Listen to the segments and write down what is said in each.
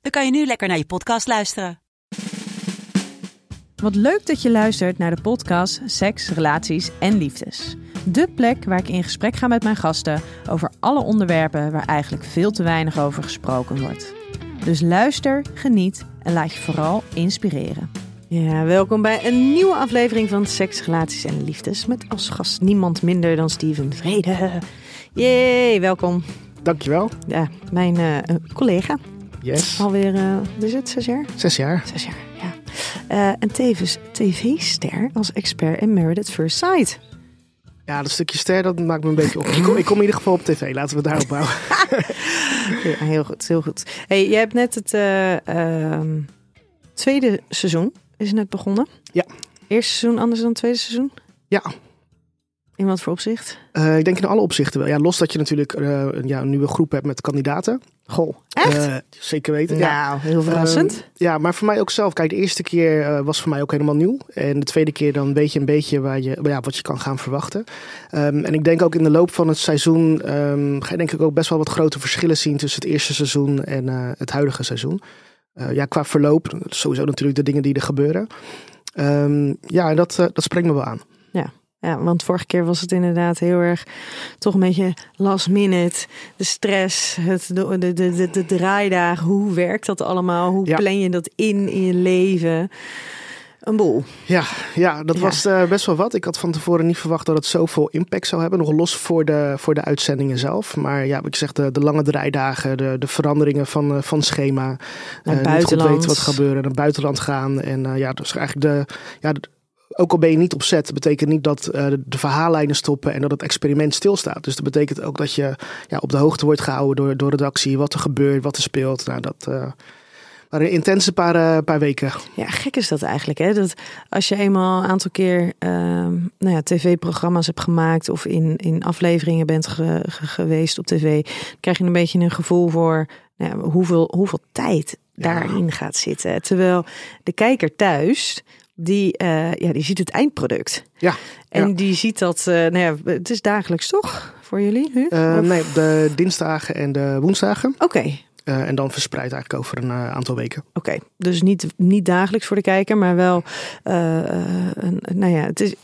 dan kan je nu lekker naar je podcast luisteren. Wat leuk dat je luistert naar de podcast Seks, Relaties en Liefdes. De plek waar ik in gesprek ga met mijn gasten over alle onderwerpen waar eigenlijk veel te weinig over gesproken wordt. Dus luister, geniet en laat je vooral inspireren. Ja, welkom bij een nieuwe aflevering van Seks, Relaties en Liefdes. Met als gast niemand minder dan Steven Vrede. Jee, welkom. Dankjewel. Ja, mijn eh, collega. Yes. Alweer, uh, wat is het, zes jaar? Zes jaar. Zes jaar, ja. Uh, en tevens tv-ster als expert in Married at First Sight. Ja, dat stukje ster, dat maakt me een beetje op. Ik kom, ik kom in ieder geval op tv, laten we daarop bouwen. ja, heel goed, heel goed. Hey, jij hebt net het uh, tweede seizoen, is net begonnen. Ja. Eerste seizoen anders dan tweede seizoen? Ja. In wat voor opzicht? Uh, ik denk in alle opzichten wel. Ja, los dat je natuurlijk uh, ja, een nieuwe groep hebt met kandidaten. Goh, echt? Uh, zeker weten. Nou, ja. heel verrassend. Ehm, ja, maar voor mij ook zelf. Kijk, de eerste keer was voor mij ook helemaal nieuw. En de tweede keer dan weet je een beetje waar je, ja, wat je kan gaan verwachten. Um, en ik denk ook in de loop van het seizoen um, ga je denk ik ook best wel wat grote verschillen zien tussen het eerste seizoen en het huidige seizoen. ja, qua verloop, sowieso natuurlijk de dingen die er gebeuren. ja, en dat, dat spreekt me wel aan. Ja. Want vorige keer was het inderdaad heel erg toch een beetje last minute. De stress, het, de, de, de, de draaidagen. Hoe werkt dat allemaal? Hoe Ja. plan je dat in in je leven? Een boel. Ja, ja dat Ja. was eh, best wel wat. Ik had van tevoren niet verwacht dat het zoveel impact zou hebben. Nog los voor de, voor de uitzendingen zelf. Maar ja, wat ik zeg, de, de lange draaidagen, de, de veranderingen van, eh, van schema. Naar eh, niet buitenland. goed weten wat gaat gebeuren. Naar buitenland gaan. En eh, ja, dus eigenlijk de... Ja, de- ook al ben je niet op set, betekent niet dat eh, de, verhaallijnen stoppen en dat het experiment stilstaat. Dus dat betekent ook dat je ja, op de hoogte wordt gehouden door, door redactie, wat er gebeurt, wat er speelt. Nou, dat eh waren een intense paar, eh, paar weken. Ja, gek is dat eigenlijk. Hè? Dat als je eenmaal een aantal keer ehm, nou ja, tv-programma's hebt gemaakt of in, in afleveringen bent ge- ge- geweest op tv, krijg je een beetje een gevoel voor nou ja, hoeveel, hoeveel tijd daarin gaat zitten. Terwijl de kijker thuis, die, eh, ja, die ziet het eindproduct. Ja, En ja. die ziet dat, eh, nou ja, het is dagelijks toch voor jullie nu? Eh, Of- nee, de dinsdagen en de woensdagen. Oké, Eh, en dan verspreid eigenlijk over een eh, aantal weken. Oké, dus niet, niet dagelijks voor de kijker, maar wel, eh, eh, een, nou ja, het is,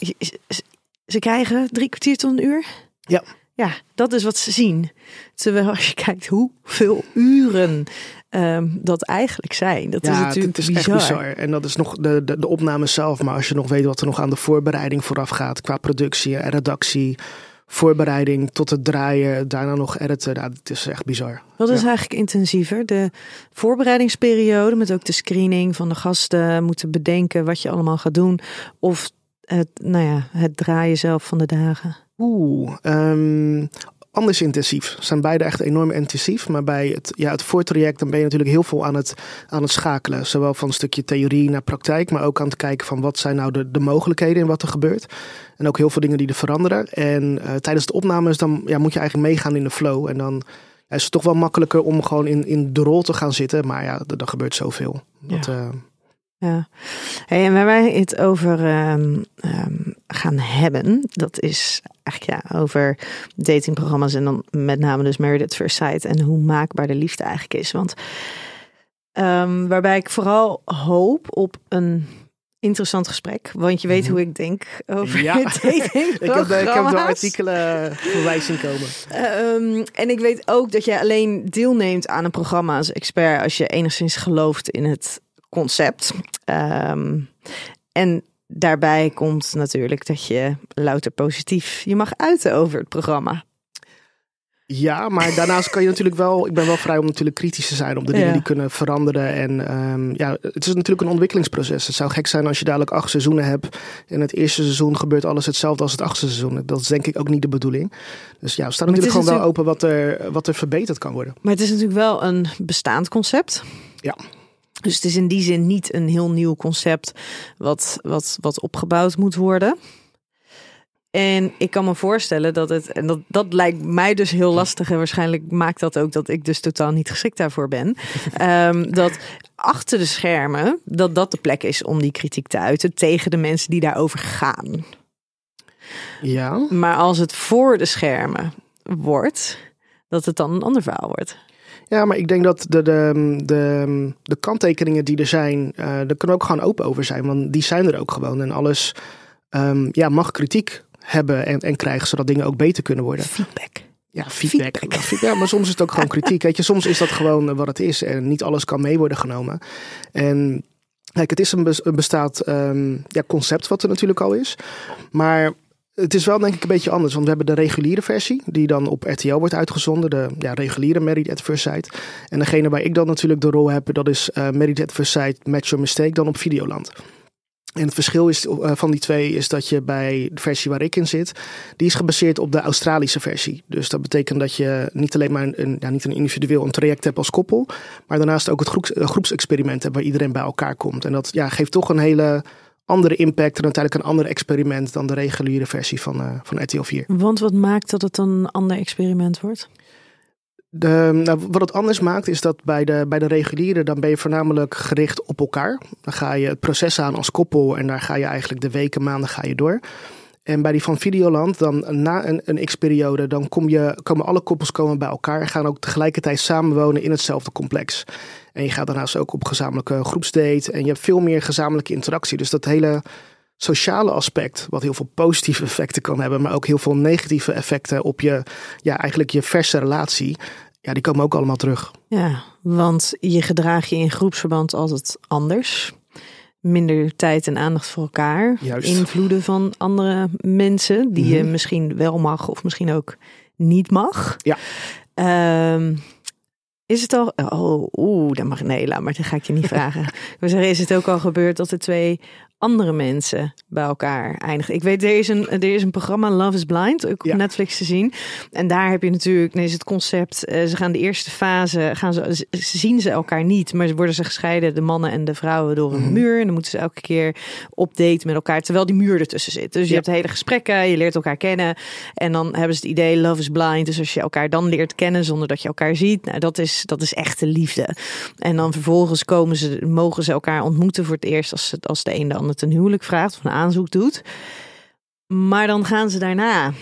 ze krijgen drie kwartier tot een uur. Ja. Ja, dat is wat ze zien. Terwijl als je kijkt hoeveel uren ehm, dat eigenlijk zijn, dat is ja, natuurlijk het is bizar. echt bizar. En dat is nog de, de, de opname zelf. Maar als je nog weet wat er nog aan de voorbereiding vooraf gaat. Qua productie en redactie. Voorbereiding tot het draaien. Daarna nog editen. Ja, het is echt bizar. Wat is Ja. eigenlijk intensiever? De voorbereidingsperiode met ook de screening van de gasten, moeten bedenken wat je allemaal gaat doen. Of het, nou ja, het draaien zelf van de dagen. Oeh, ehm, anders intensief. Zijn beide echt enorm intensief. Maar bij het, ja, het voortraject dan ben je natuurlijk heel veel aan het, aan het schakelen. Zowel van een stukje theorie naar praktijk. Maar ook aan het kijken van wat zijn nou de, de mogelijkheden in wat er gebeurt. En ook heel veel dingen die er veranderen. En eh, tijdens de opnames dan ja, moet je eigenlijk meegaan in de flow. En dan ja, is het toch wel makkelijker om gewoon in, in de rol te gaan zitten. Maar ja, er, er gebeurt zoveel. Dat, Ja. eh, Ja, hey, en waar wij het over ehm, ehm, gaan hebben, dat is eigenlijk ja, over datingprogramma's en dan met name dus Married at First Sight en hoe maakbaar de liefde eigenlijk is. Want ehm, waarbij ik vooral hoop op een interessant gesprek, want je weet hoe ik denk over Ja. datingprogramma's. ik, heb ik heb de artikelen voorbij zien komen. En ik weet ook dat je alleen deelneemt aan een programma als expert als je enigszins gelooft in het concept. Ehm, en daarbij komt natuurlijk dat je louter positief je mag uiten over het programma. Ja, maar daarnaast kan je natuurlijk wel. Ik ben wel vrij om natuurlijk kritisch te zijn op de dingen Ja. die kunnen veranderen. En ehm, ja, het is natuurlijk een ontwikkelingsproces. Het zou gek zijn als je dadelijk acht seizoenen hebt. En het eerste seizoen gebeurt alles hetzelfde als het achtste seizoen. Dat is denk ik ook niet de bedoeling. Dus ja, we staan natuurlijk gewoon wel open wat er, wat er verbeterd kan worden. Maar het is natuurlijk wel een bestaand concept. Ja. Dus het is in die zin niet een heel nieuw concept wat, wat, wat opgebouwd moet worden. En ik kan me voorstellen dat het, en dat, dat lijkt mij dus heel lastig, en waarschijnlijk maakt dat ook dat ik dus totaal niet geschikt daarvoor ben. Ehm, dat achter de schermen, dat dat de plek is om die kritiek te uiten tegen de mensen die daarover gaan. Ja. Maar als het voor de schermen wordt, dat het dan een ander verhaal wordt. Ja, maar ik denk dat de, de, de, de kanttekeningen die er zijn, uh, daar kunnen ook gewoon open over zijn. Want die zijn er ook gewoon. En alles um, ja, mag kritiek hebben en, en krijgen, zodat dingen ook beter kunnen worden. Feedback. Ja, feedback. feedback. Ja, maar soms is het ook gewoon kritiek. Weet je, soms is dat gewoon wat het is en niet alles kan mee worden genomen. En kijk, het is een, bestaat um, ja, concept wat er natuurlijk al is. Maar het is wel denk ik een beetje anders, want we hebben de reguliere versie, die dan op RTL wordt uitgezonden, de ja, reguliere Married at First Sight. En degene waar ik dan natuurlijk de rol heb, dat is uh, Married at First Sight Match Your Mistake, dan op Videoland. En het verschil is, uh, van die twee is dat je bij de versie waar ik in zit, die is gebaseerd op de Australische versie. Dus dat betekent dat je niet alleen maar een, ja, niet een individueel een traject hebt als koppel, maar daarnaast ook het groeps, uh, groepsexperiment hebt waar iedereen bij elkaar komt. En dat ja, geeft toch een hele andere impact en uiteindelijk een ander experiment dan de reguliere versie van, uh, van RTL 4. Want wat maakt dat het een ander experiment wordt? De, nou, wat het anders maakt is dat bij de, bij de reguliere dan ben je voornamelijk gericht op elkaar. Dan ga je het proces aan als koppel en daar ga je eigenlijk de weken, maanden ga je door. En bij die van Videoland, dan na een, een x-periode, dan kom je, komen alle koppels komen bij elkaar en gaan ook tegelijkertijd samenwonen in hetzelfde complex. En je gaat daarnaast ook op gezamenlijke groepsdate en je hebt veel meer gezamenlijke interactie. Dus dat hele sociale aspect, wat heel veel positieve effecten kan hebben, maar ook heel veel negatieve effecten op je, ja, eigenlijk je verse relatie. Ja, die komen ook allemaal terug. Ja, want je gedraag je in groepsverband altijd anders minder tijd en aandacht voor elkaar. Juist. Invloeden van andere mensen die je misschien wel mag of misschien ook niet mag. Ja. Um, is het al. Oh, oeh, dan mag nee, laat maar. Dat ga ik je niet vragen. Ik wil zeggen, is het ook al gebeurd dat er twee andere mensen bij elkaar eindigen? Ik weet, er is een, er is een programma Love is Blind, ook op Netflix te zien. En daar heb je natuurlijk, nee, is het concept. Uh, ze gaan de eerste fase, gaan ze, zien ze elkaar niet, maar worden ze gescheiden, de mannen en de vrouwen, door een mm. muur. En dan moeten ze elke keer updaten met elkaar, terwijl die muur ertussen zit. Dus je hebt hele gesprekken, je leert elkaar kennen. En dan hebben ze het idee, love is blind. Dus als je elkaar dan leert kennen zonder dat je elkaar ziet, nou, dat is dat is echte liefde. En dan vervolgens komen ze, mogen ze elkaar ontmoeten voor het eerst als, als de een de ander ten huwelijk vraagt of een aanzoek doet. Maar dan gaan ze daarna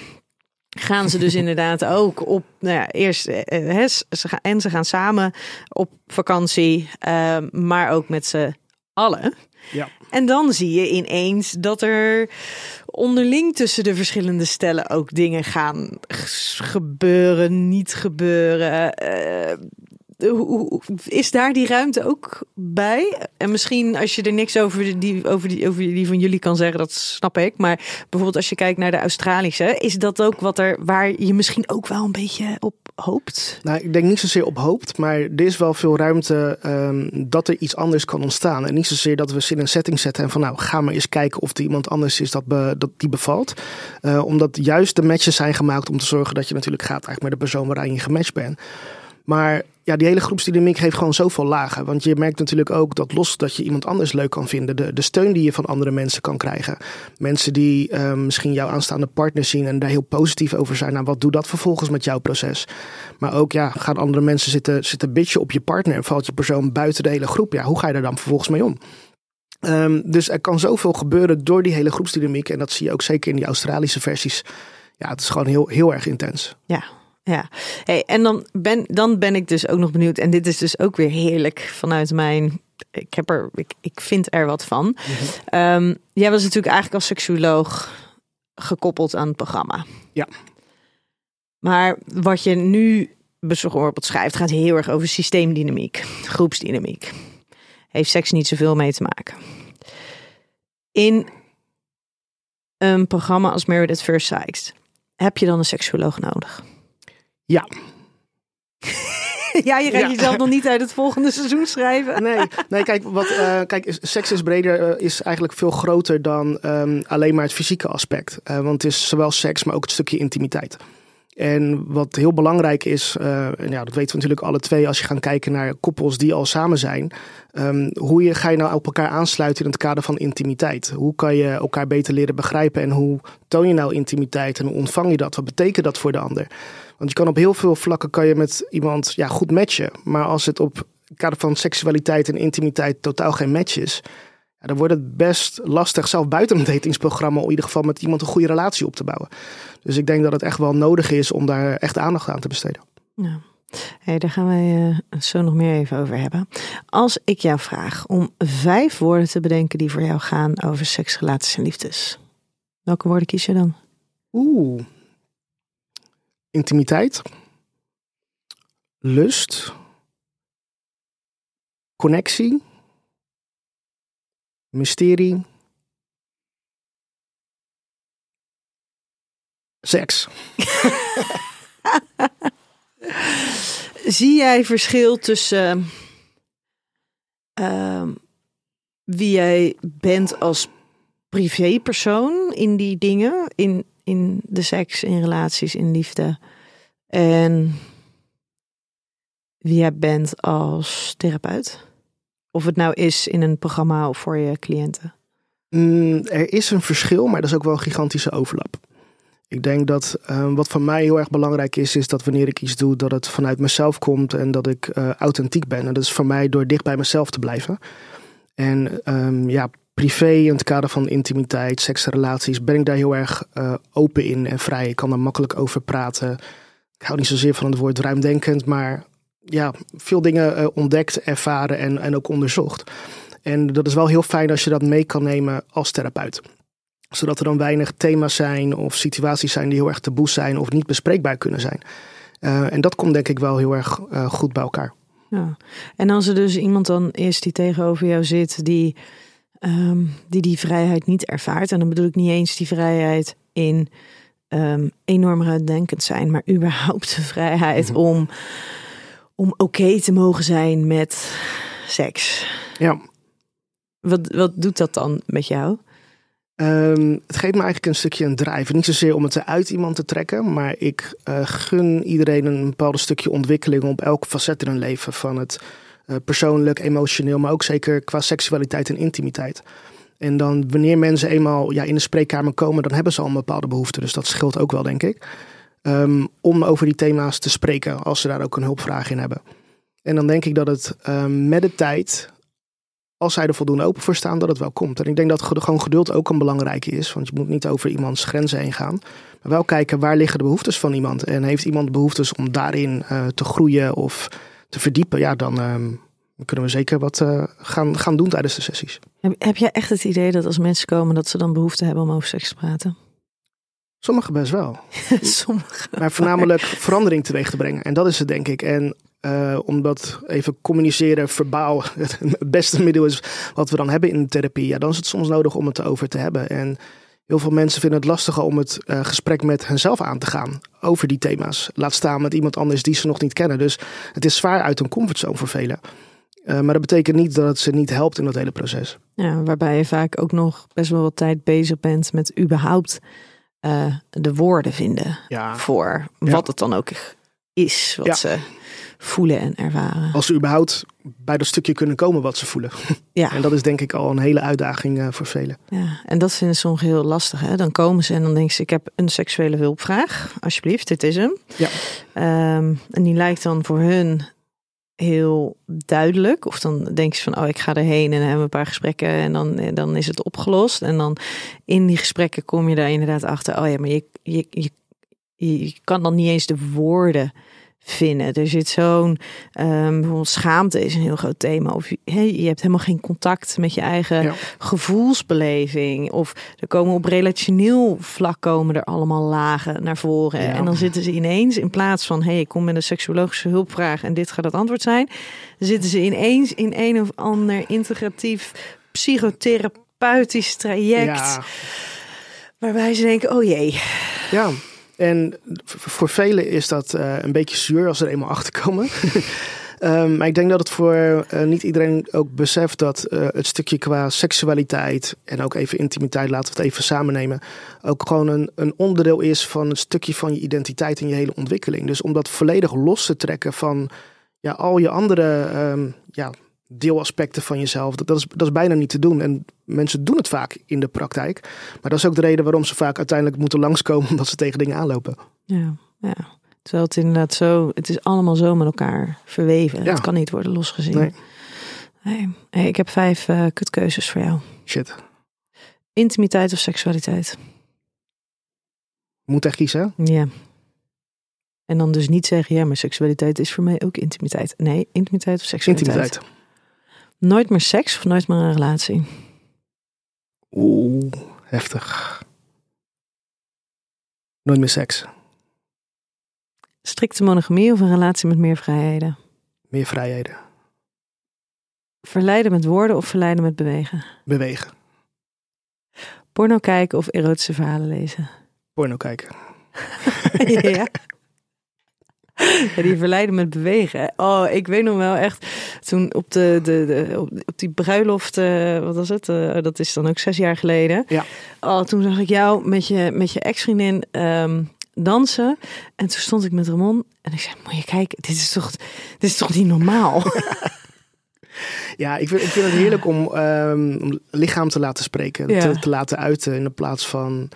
gaan ze dus inderdaad ook op, nou ja, eerst eh, eh ze gaan, en ze gaan samen op vakantie, uh, maar ook met z'n allen. Ja. En dan zie je ineens dat er onderling tussen de verschillende stellen ook dingen gaan gebeuren, niet gebeuren. Uh, is daar die ruimte ook bij? En misschien als je er niks over die, over, die, over die van jullie kan zeggen, dat snap ik. Maar bijvoorbeeld als je kijkt naar de Australische, is dat ook wat er waar je misschien ook wel een beetje op hoopt? Nou, ik denk niet zozeer op hoopt, maar er is wel veel ruimte um, dat er iets anders kan ontstaan. En niet zozeer dat we ze in een setting zetten en van nou, ga maar eens kijken of er iemand anders is dat, dat die bevalt. Uh, omdat juist de matches zijn gemaakt om te zorgen dat je natuurlijk gaat eigenlijk met de persoon waaraan je gematcht bent. Maar ja, die hele groepsdynamiek heeft gewoon zoveel lagen. Want je merkt natuurlijk ook dat los dat je iemand anders leuk kan vinden, de, de steun die je van andere mensen kan krijgen. Mensen die uh, misschien jouw aanstaande partner zien en daar heel positief over zijn. Nou, wat doet dat vervolgens met jouw proces? Maar ook, ja, gaan andere mensen zitten, zitten bitchen op je partner en valt je persoon buiten de hele groep? Ja, hoe ga je daar dan vervolgens mee om? Um, dus er kan zoveel gebeuren door die hele groepsdynamiek. En dat zie je ook zeker in die Australische versies. Ja, het is gewoon heel, heel erg intens. Ja, ja, hey, en dan ben, dan ben ik dus ook nog benieuwd. En dit is dus ook weer heerlijk vanuit mijn. Ik, heb er, ik, ik vind er wat van. Mm um, jij was natuurlijk eigenlijk als seksuoloog gekoppeld aan het programma. Ja. Maar wat je nu bijvoorbeeld schrijft, gaat heel erg over systeemdynamiek, groepsdynamiek. Heeft seks niet zoveel mee te maken. In een programma als Married at First Sight heb je dan een seksuoloog nodig? Ja. ja, je gaat jezelf nog niet uit het volgende seizoen schrijven. nee, nee kijk, wat, uh, kijk, seks is breder, uh, is eigenlijk veel groter dan um, alleen maar het fysieke aspect. Uh, want het is zowel seks, maar ook het stukje intimiteit. En wat heel belangrijk is, uh, en ja, dat weten we natuurlijk alle twee als je gaat kijken naar koppels die al samen zijn. Um, hoe je, ga je nou op elkaar aansluiten in het kader van intimiteit? Hoe kan je elkaar beter leren begrijpen en hoe toon je nou intimiteit en hoe ontvang je dat? Wat betekent dat voor de ander? Want je kan op heel veel vlakken kan je met iemand ja, goed matchen. Maar als het op het kader van seksualiteit en intimiteit totaal geen match is, ja, dan wordt het best lastig, zelf buiten een datingsprogramma, in ieder geval met iemand een goede relatie op te bouwen. Dus ik denk dat het echt wel nodig is om daar echt aandacht aan te besteden. Ja. Hey, daar gaan wij uh, zo nog meer even over hebben. Als ik jou vraag om vijf woorden te bedenken die voor jou gaan over seks, relaties en liefdes. Welke woorden kies je dan? Oeh. Intimiteit. Lust. Connectie. Mysterie. Seks. Zie jij verschil tussen uh, wie jij bent als privépersoon in die dingen, in, in de seks, in relaties, in liefde, en wie jij bent als therapeut? Of het nou is in een programma of voor je cliënten? Mm, er is een verschil, maar dat is ook wel een gigantische overlap. Ik denk dat uh, wat voor mij heel erg belangrijk is, is dat wanneer ik iets doe, dat het vanuit mezelf komt en dat ik uh, authentiek ben. En dat is voor mij door dicht bij mezelf te blijven. En um, ja, privé in het kader van intimiteit, seksrelaties, ben ik daar heel erg uh, open in en vrij. Ik kan er makkelijk over praten. Ik hou niet zozeer van het woord ruimdenkend, maar ja, veel dingen ontdekt, ervaren en, en ook onderzocht. En dat is wel heel fijn als je dat mee kan nemen als therapeut zodat er dan weinig thema's zijn of situaties zijn die heel erg taboe zijn of niet bespreekbaar kunnen zijn. Uh, en dat komt denk ik wel heel erg goed bij elkaar. Ja. En als er dus iemand dan is die tegenover jou zit die, um, die die vrijheid niet ervaart. En dan bedoel ik niet eens die vrijheid in um, enorm uitdenkend zijn, maar überhaupt de vrijheid mm -hmm. om, om oké okay te mogen zijn met seks. Ja. Wat, wat doet dat dan met jou? Um, het geeft me eigenlijk een stukje een drive. Niet zozeer om het uit iemand te trekken, maar ik uh, gun iedereen een bepaald stukje ontwikkeling op elke facet in hun leven. Van het persoonlijk, emotioneel, maar ook zeker qua seksualiteit en intimiteit. En dan wanneer mensen eenmaal ja, in de spreekkamer komen, dan hebben ze al een bepaalde behoefte. Dus dat scheelt ook wel, denk ik. Um, om over die thema's te spreken, als ze daar ook een hulpvraag in hebben. En dan denk ik dat het um, met de tijd als zij er voldoende open voor staan, dat het wel komt. En ik denk dat gewoon geduld ook een belangrijke is. Want je moet niet over iemands grenzen heen gaan. Maar wel kijken waar liggen de behoeftes van iemand. En heeft iemand behoeftes om daarin uh, te groeien of te verdiepen. Ja, dan uh, kunnen we zeker wat uh, gaan, gaan doen tijdens de sessies. Heb, heb jij echt het idee dat als mensen komen dat ze dan behoefte hebben om over seks te praten? Sommigen best wel. Sommigen. Maar voornamelijk verandering teweeg te brengen. En dat is het denk ik. En uh, omdat even communiceren, verbaal, het beste middel is wat we dan hebben in de therapie. Ja, dan is het soms nodig om het erover te hebben. En heel veel mensen vinden het lastiger om het uh, gesprek met henzelf aan te gaan over die thema's. Laat staan met iemand anders die ze nog niet kennen. Dus het is zwaar uit hun comfortzone voor velen. Uh, maar dat betekent niet dat het ze niet helpt in dat hele proces. Ja, waarbij je vaak ook nog best wel wat tijd bezig bent met überhaupt de woorden vinden ja. voor wat ja. het dan ook is wat ja. ze voelen en ervaren. Als ze überhaupt bij dat stukje kunnen komen wat ze voelen. Ja. En dat is denk ik al een hele uitdaging uh, voor velen. Ja, en dat vinden soms heel lastig. Hè? Dan komen ze en dan denken ze, ik heb een seksuele hulpvraag. Alsjeblieft, dit is hem. Ja. Um, en die lijkt dan voor hun heel duidelijk. Of dan denk je van, oh, ik ga erheen en hebben een paar gesprekken en dan, dan is het opgelost. En dan in die gesprekken kom je daar inderdaad achter, oh ja, maar je, je, je, je kan dan niet eens de woorden vinden. Er zit zo'n, um, bijvoorbeeld schaamte is een heel groot thema. Of je, hey, je hebt helemaal geen contact met je eigen ja. gevoelsbeleving. Of er komen op relationeel vlak komen er allemaal lagen naar voren. Ja. En dan zitten ze ineens, in plaats van, hey, ik kom met een seksuologische hulpvraag en dit gaat het antwoord zijn. Zitten ze ineens in een of ander integratief psychotherapeutisch traject. Ja. Waarbij ze denken, oh jee. Ja, en voor velen is dat uh, een beetje zuur als ze er eenmaal achter komen. Um, maar ik denk dat het voor uh, niet iedereen ook beseft dat uh, het stukje qua seksualiteit en ook even intimiteit, laten we het even samen nemen, ook gewoon een, een onderdeel is van een stukje van je identiteit en je hele ontwikkeling. Dus om dat volledig los te trekken van ja, al je andere um, ja, deelaspecten van jezelf. Dat, dat, is, dat is bijna niet te doen. En mensen doen het vaak in de praktijk. Maar dat is ook de reden waarom ze vaak uiteindelijk moeten langskomen omdat ze tegen dingen aanlopen. Ja, ja. Terwijl het inderdaad zo, het is allemaal zo met elkaar verweven. Ja. Het kan niet worden losgezien. Nee. Hey, ik heb vijf uh, kutkeuzes voor jou. Shit. Intimiteit of seksualiteit? Moet echt kiezen? Ja. En dan dus niet zeggen, ja, maar seksualiteit is voor mij ook intimiteit. Nee, intimiteit of seksualiteit? Intimiteit. Nooit meer seks of nooit meer een relatie? Oeh, heftig. Nooit meer seks. Strikte monogamie of een relatie met meer vrijheden? Meer vrijheden. Verleiden met woorden of verleiden met bewegen? Bewegen. Porno kijken of erotische verhalen lezen? Porno kijken. ja. Ja, die verleiden met bewegen. Oh, ik weet nog wel echt. Toen op, de, de, de op, die bruiloft, uh, wat was het? Uh, dat is dan ook zes jaar geleden. Ja. Oh, toen zag ik jou met je, met je ex-vriendin um, dansen. En toen stond ik met Ramon en ik zei: Moet je kijken, dit is toch, dit is toch niet normaal? ja, ik vind, ik vind het heerlijk om, um, om lichaam te laten spreken, ja. te, te, laten uiten in de plaats van.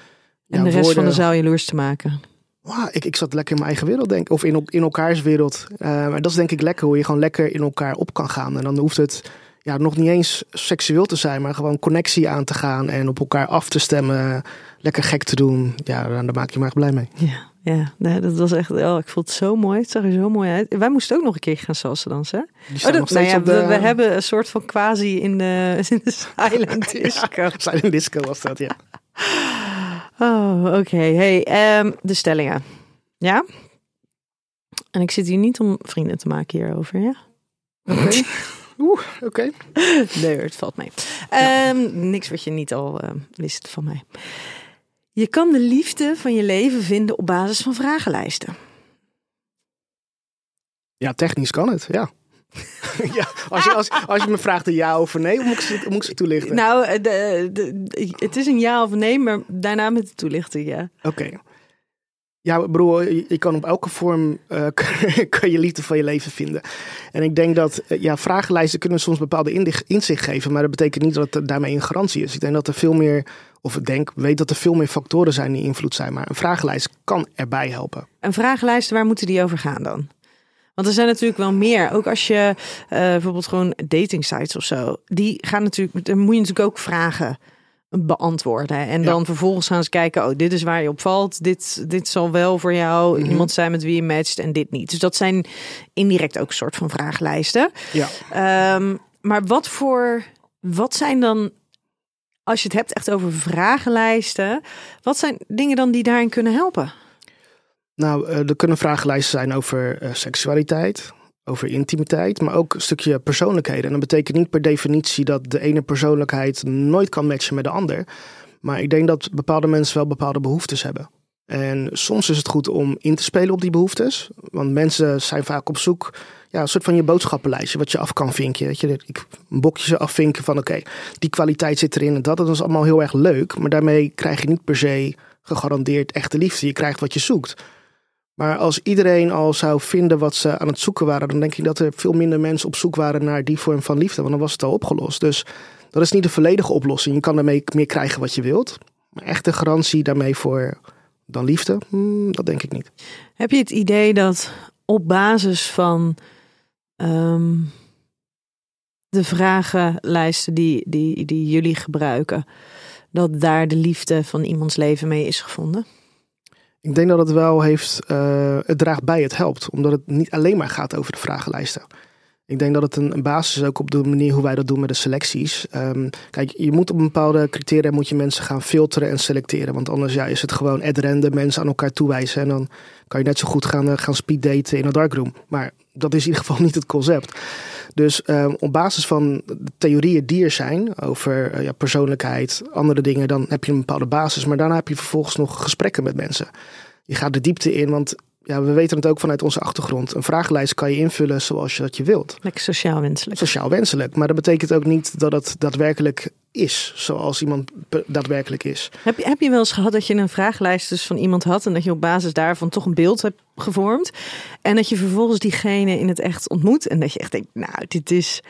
Ja, en de rest van de zaal jaloers te maken wow, ik, ik zat lekker in mijn eigen wereld, denk ik. Of in, in elkaars wereld. Uh, maar dat is denk ik lekker, hoe je gewoon lekker in elkaar op kan gaan. En dan hoeft het ja, nog niet eens seksueel te zijn, maar gewoon connectie aan te gaan en op elkaar af te stemmen. Lekker gek te doen. Ja, daar maak je maar blij mee. Ja. Ja, nee, dat was echt. Oh, ik vond het zo mooi. Het zag er zo mooi uit. Wij moesten ook nog een keer gaan salsa dansen. Oh, dat, nou ja, de... we, we, hebben een soort van quasi in de, in de silent disco. ja, silent disco was dat, ja. Oh, oké. Hey, um, de stellingen. Ja? En ik zit hier niet om vrienden te maken hierover, ja? Oké. Oeh, oké. Nee, het valt mee. Ja. Um, niks wat je niet al uh, wist van mij. Je kan de liefde van je leven vinden op basis van vragenlijsten. Ja, technisch kan het, ja. ja, als je, als, als je me vraagt een ja of nee, moet ik ze, moet ik ze toelichten? Nou, de, de, het is een ja of nee, maar daarna met de toelichting, ja. Oké. Ja, broer, je, kan op elke vorm uh, kan je liefde van je leven vinden. En ik denk dat ja, vragenlijsten kunnen soms bepaalde inzicht geven, maar dat betekent niet dat er daarmee een garantie is. Ik denk dat er veel meer, of ik denk, weet dat er veel meer factoren zijn die invloed zijn, maar een vragenlijst kan erbij helpen. Een vragenlijst, waar moeten die over gaan dan? Want er zijn natuurlijk wel meer. Ook als je uh, bijvoorbeeld gewoon dating sites of zo. Die gaan natuurlijk. Dan moet je natuurlijk ook vragen beantwoorden. En dan vervolgens gaan ze kijken, oh, dit is waar je op valt. Dit, dit zal wel voor jou mhm. iemand zijn met wie je matcht en dit niet. Dus dat zijn indirect ook een soort van vragenlijsten. Ja. Um, maar wat voor, wat zijn dan, als je het hebt echt over vragenlijsten, wat zijn dingen dan die daarin kunnen helpen? Nou, eh, er kunnen vragenlijsten zijn over uh, seksualiteit, over intimiteit, maar ook een stukje persoonlijkheden. En dat betekent niet per definitie dat de ene persoonlijkheid nooit kan matchen met de ander. Maar ik denk dat bepaalde mensen wel bepaalde behoeftes hebben. En soms is het goed om in te spelen op die behoeftes. Want mensen zijn vaak op zoek, ja, een soort van je boodschappenlijstje, wat je af kan vinken. Dat je een bokje afvinken van oké, die kwaliteit zit erin en dat. Dat is allemaal heel erg leuk. Maar daarmee krijg je niet per se gegarandeerd echte liefde. Je krijgt wat je zoekt. Maar als iedereen al zou vinden wat ze aan het zoeken waren, dan denk ik dat er veel minder mensen op zoek waren naar die vorm van liefde. Want dan was het al opgelost. Dus dat is niet de volledige oplossing. Je kan daarmee meer krijgen wat je wilt. Maar echte garantie daarmee voor dan liefde, hmm, dat denk ik niet. Heb je het idee dat op basis van um, de vragenlijsten die, die, die jullie gebruiken, dat daar de liefde van iemands leven mee is gevonden? Ik denk dat het wel heeft, uh, het draagt bij, het helpt. Omdat het niet alleen maar gaat over de vragenlijsten. Ik denk dat het een, basis is ook op de manier hoe wij dat doen met de selecties. Um, kijk, je moet op een bepaalde criteria moet je mensen gaan filteren en selecteren. Want anders ja, is het gewoon ad random mensen aan elkaar toewijzen. En dan kan je net zo goed gaan, uh, gaan speeddaten in een darkroom. Maar dat is in ieder geval niet het concept. Dus um, op basis van theorieën die er zijn over uh, ja, persoonlijkheid, andere dingen, dan heb je een bepaalde basis. Maar daarna heb je vervolgens nog gesprekken met mensen. Je gaat de diepte in, want ja, we weten het ook vanuit onze achtergrond. Een vragenlijst kan je invullen zoals je dat je wilt. Lekker sociaal wenselijk. Sociaal wenselijk. Maar dat betekent ook niet dat het daadwerkelijk is zoals iemand daadwerkelijk is. Heb je, heb je wel eens gehad dat je een vragenlijst dus van iemand had en dat je op basis daarvan toch een beeld hebt gevormd en dat je vervolgens diegene in het echt ontmoet en dat je echt denkt, nou, dit is,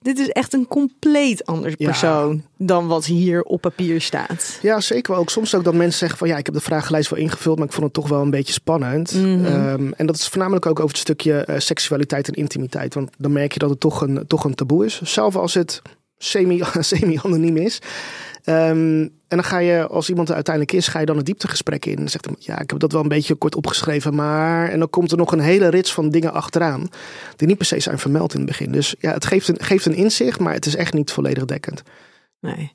dit is echt een compleet ander persoon dan wat hier op papier staat. Ja, zeker wel. Ook soms ook dat mensen zeggen van ja, ik heb de vragenlijst wel ingevuld, maar ik vond het toch wel een beetje spannend. Mhm. Ehm, en dat is voornamelijk ook over het stukje uh, seksualiteit en intimiteit, want dan merk je dat het toch een, toch een taboe is. Zelf als het semi, semi-anoniem is. Um, en dan ga je, als iemand er uiteindelijk is, ga je dan een dieptegesprek in. En zegt hij, ja, ik heb dat wel een beetje kort opgeschreven, maar... En dan komt er nog een hele rits van dingen achteraan, die niet per se zijn vermeld in het begin. Dus ja, het geeft een, geeft een inzicht, maar het is echt niet volledig dekkend. Nee.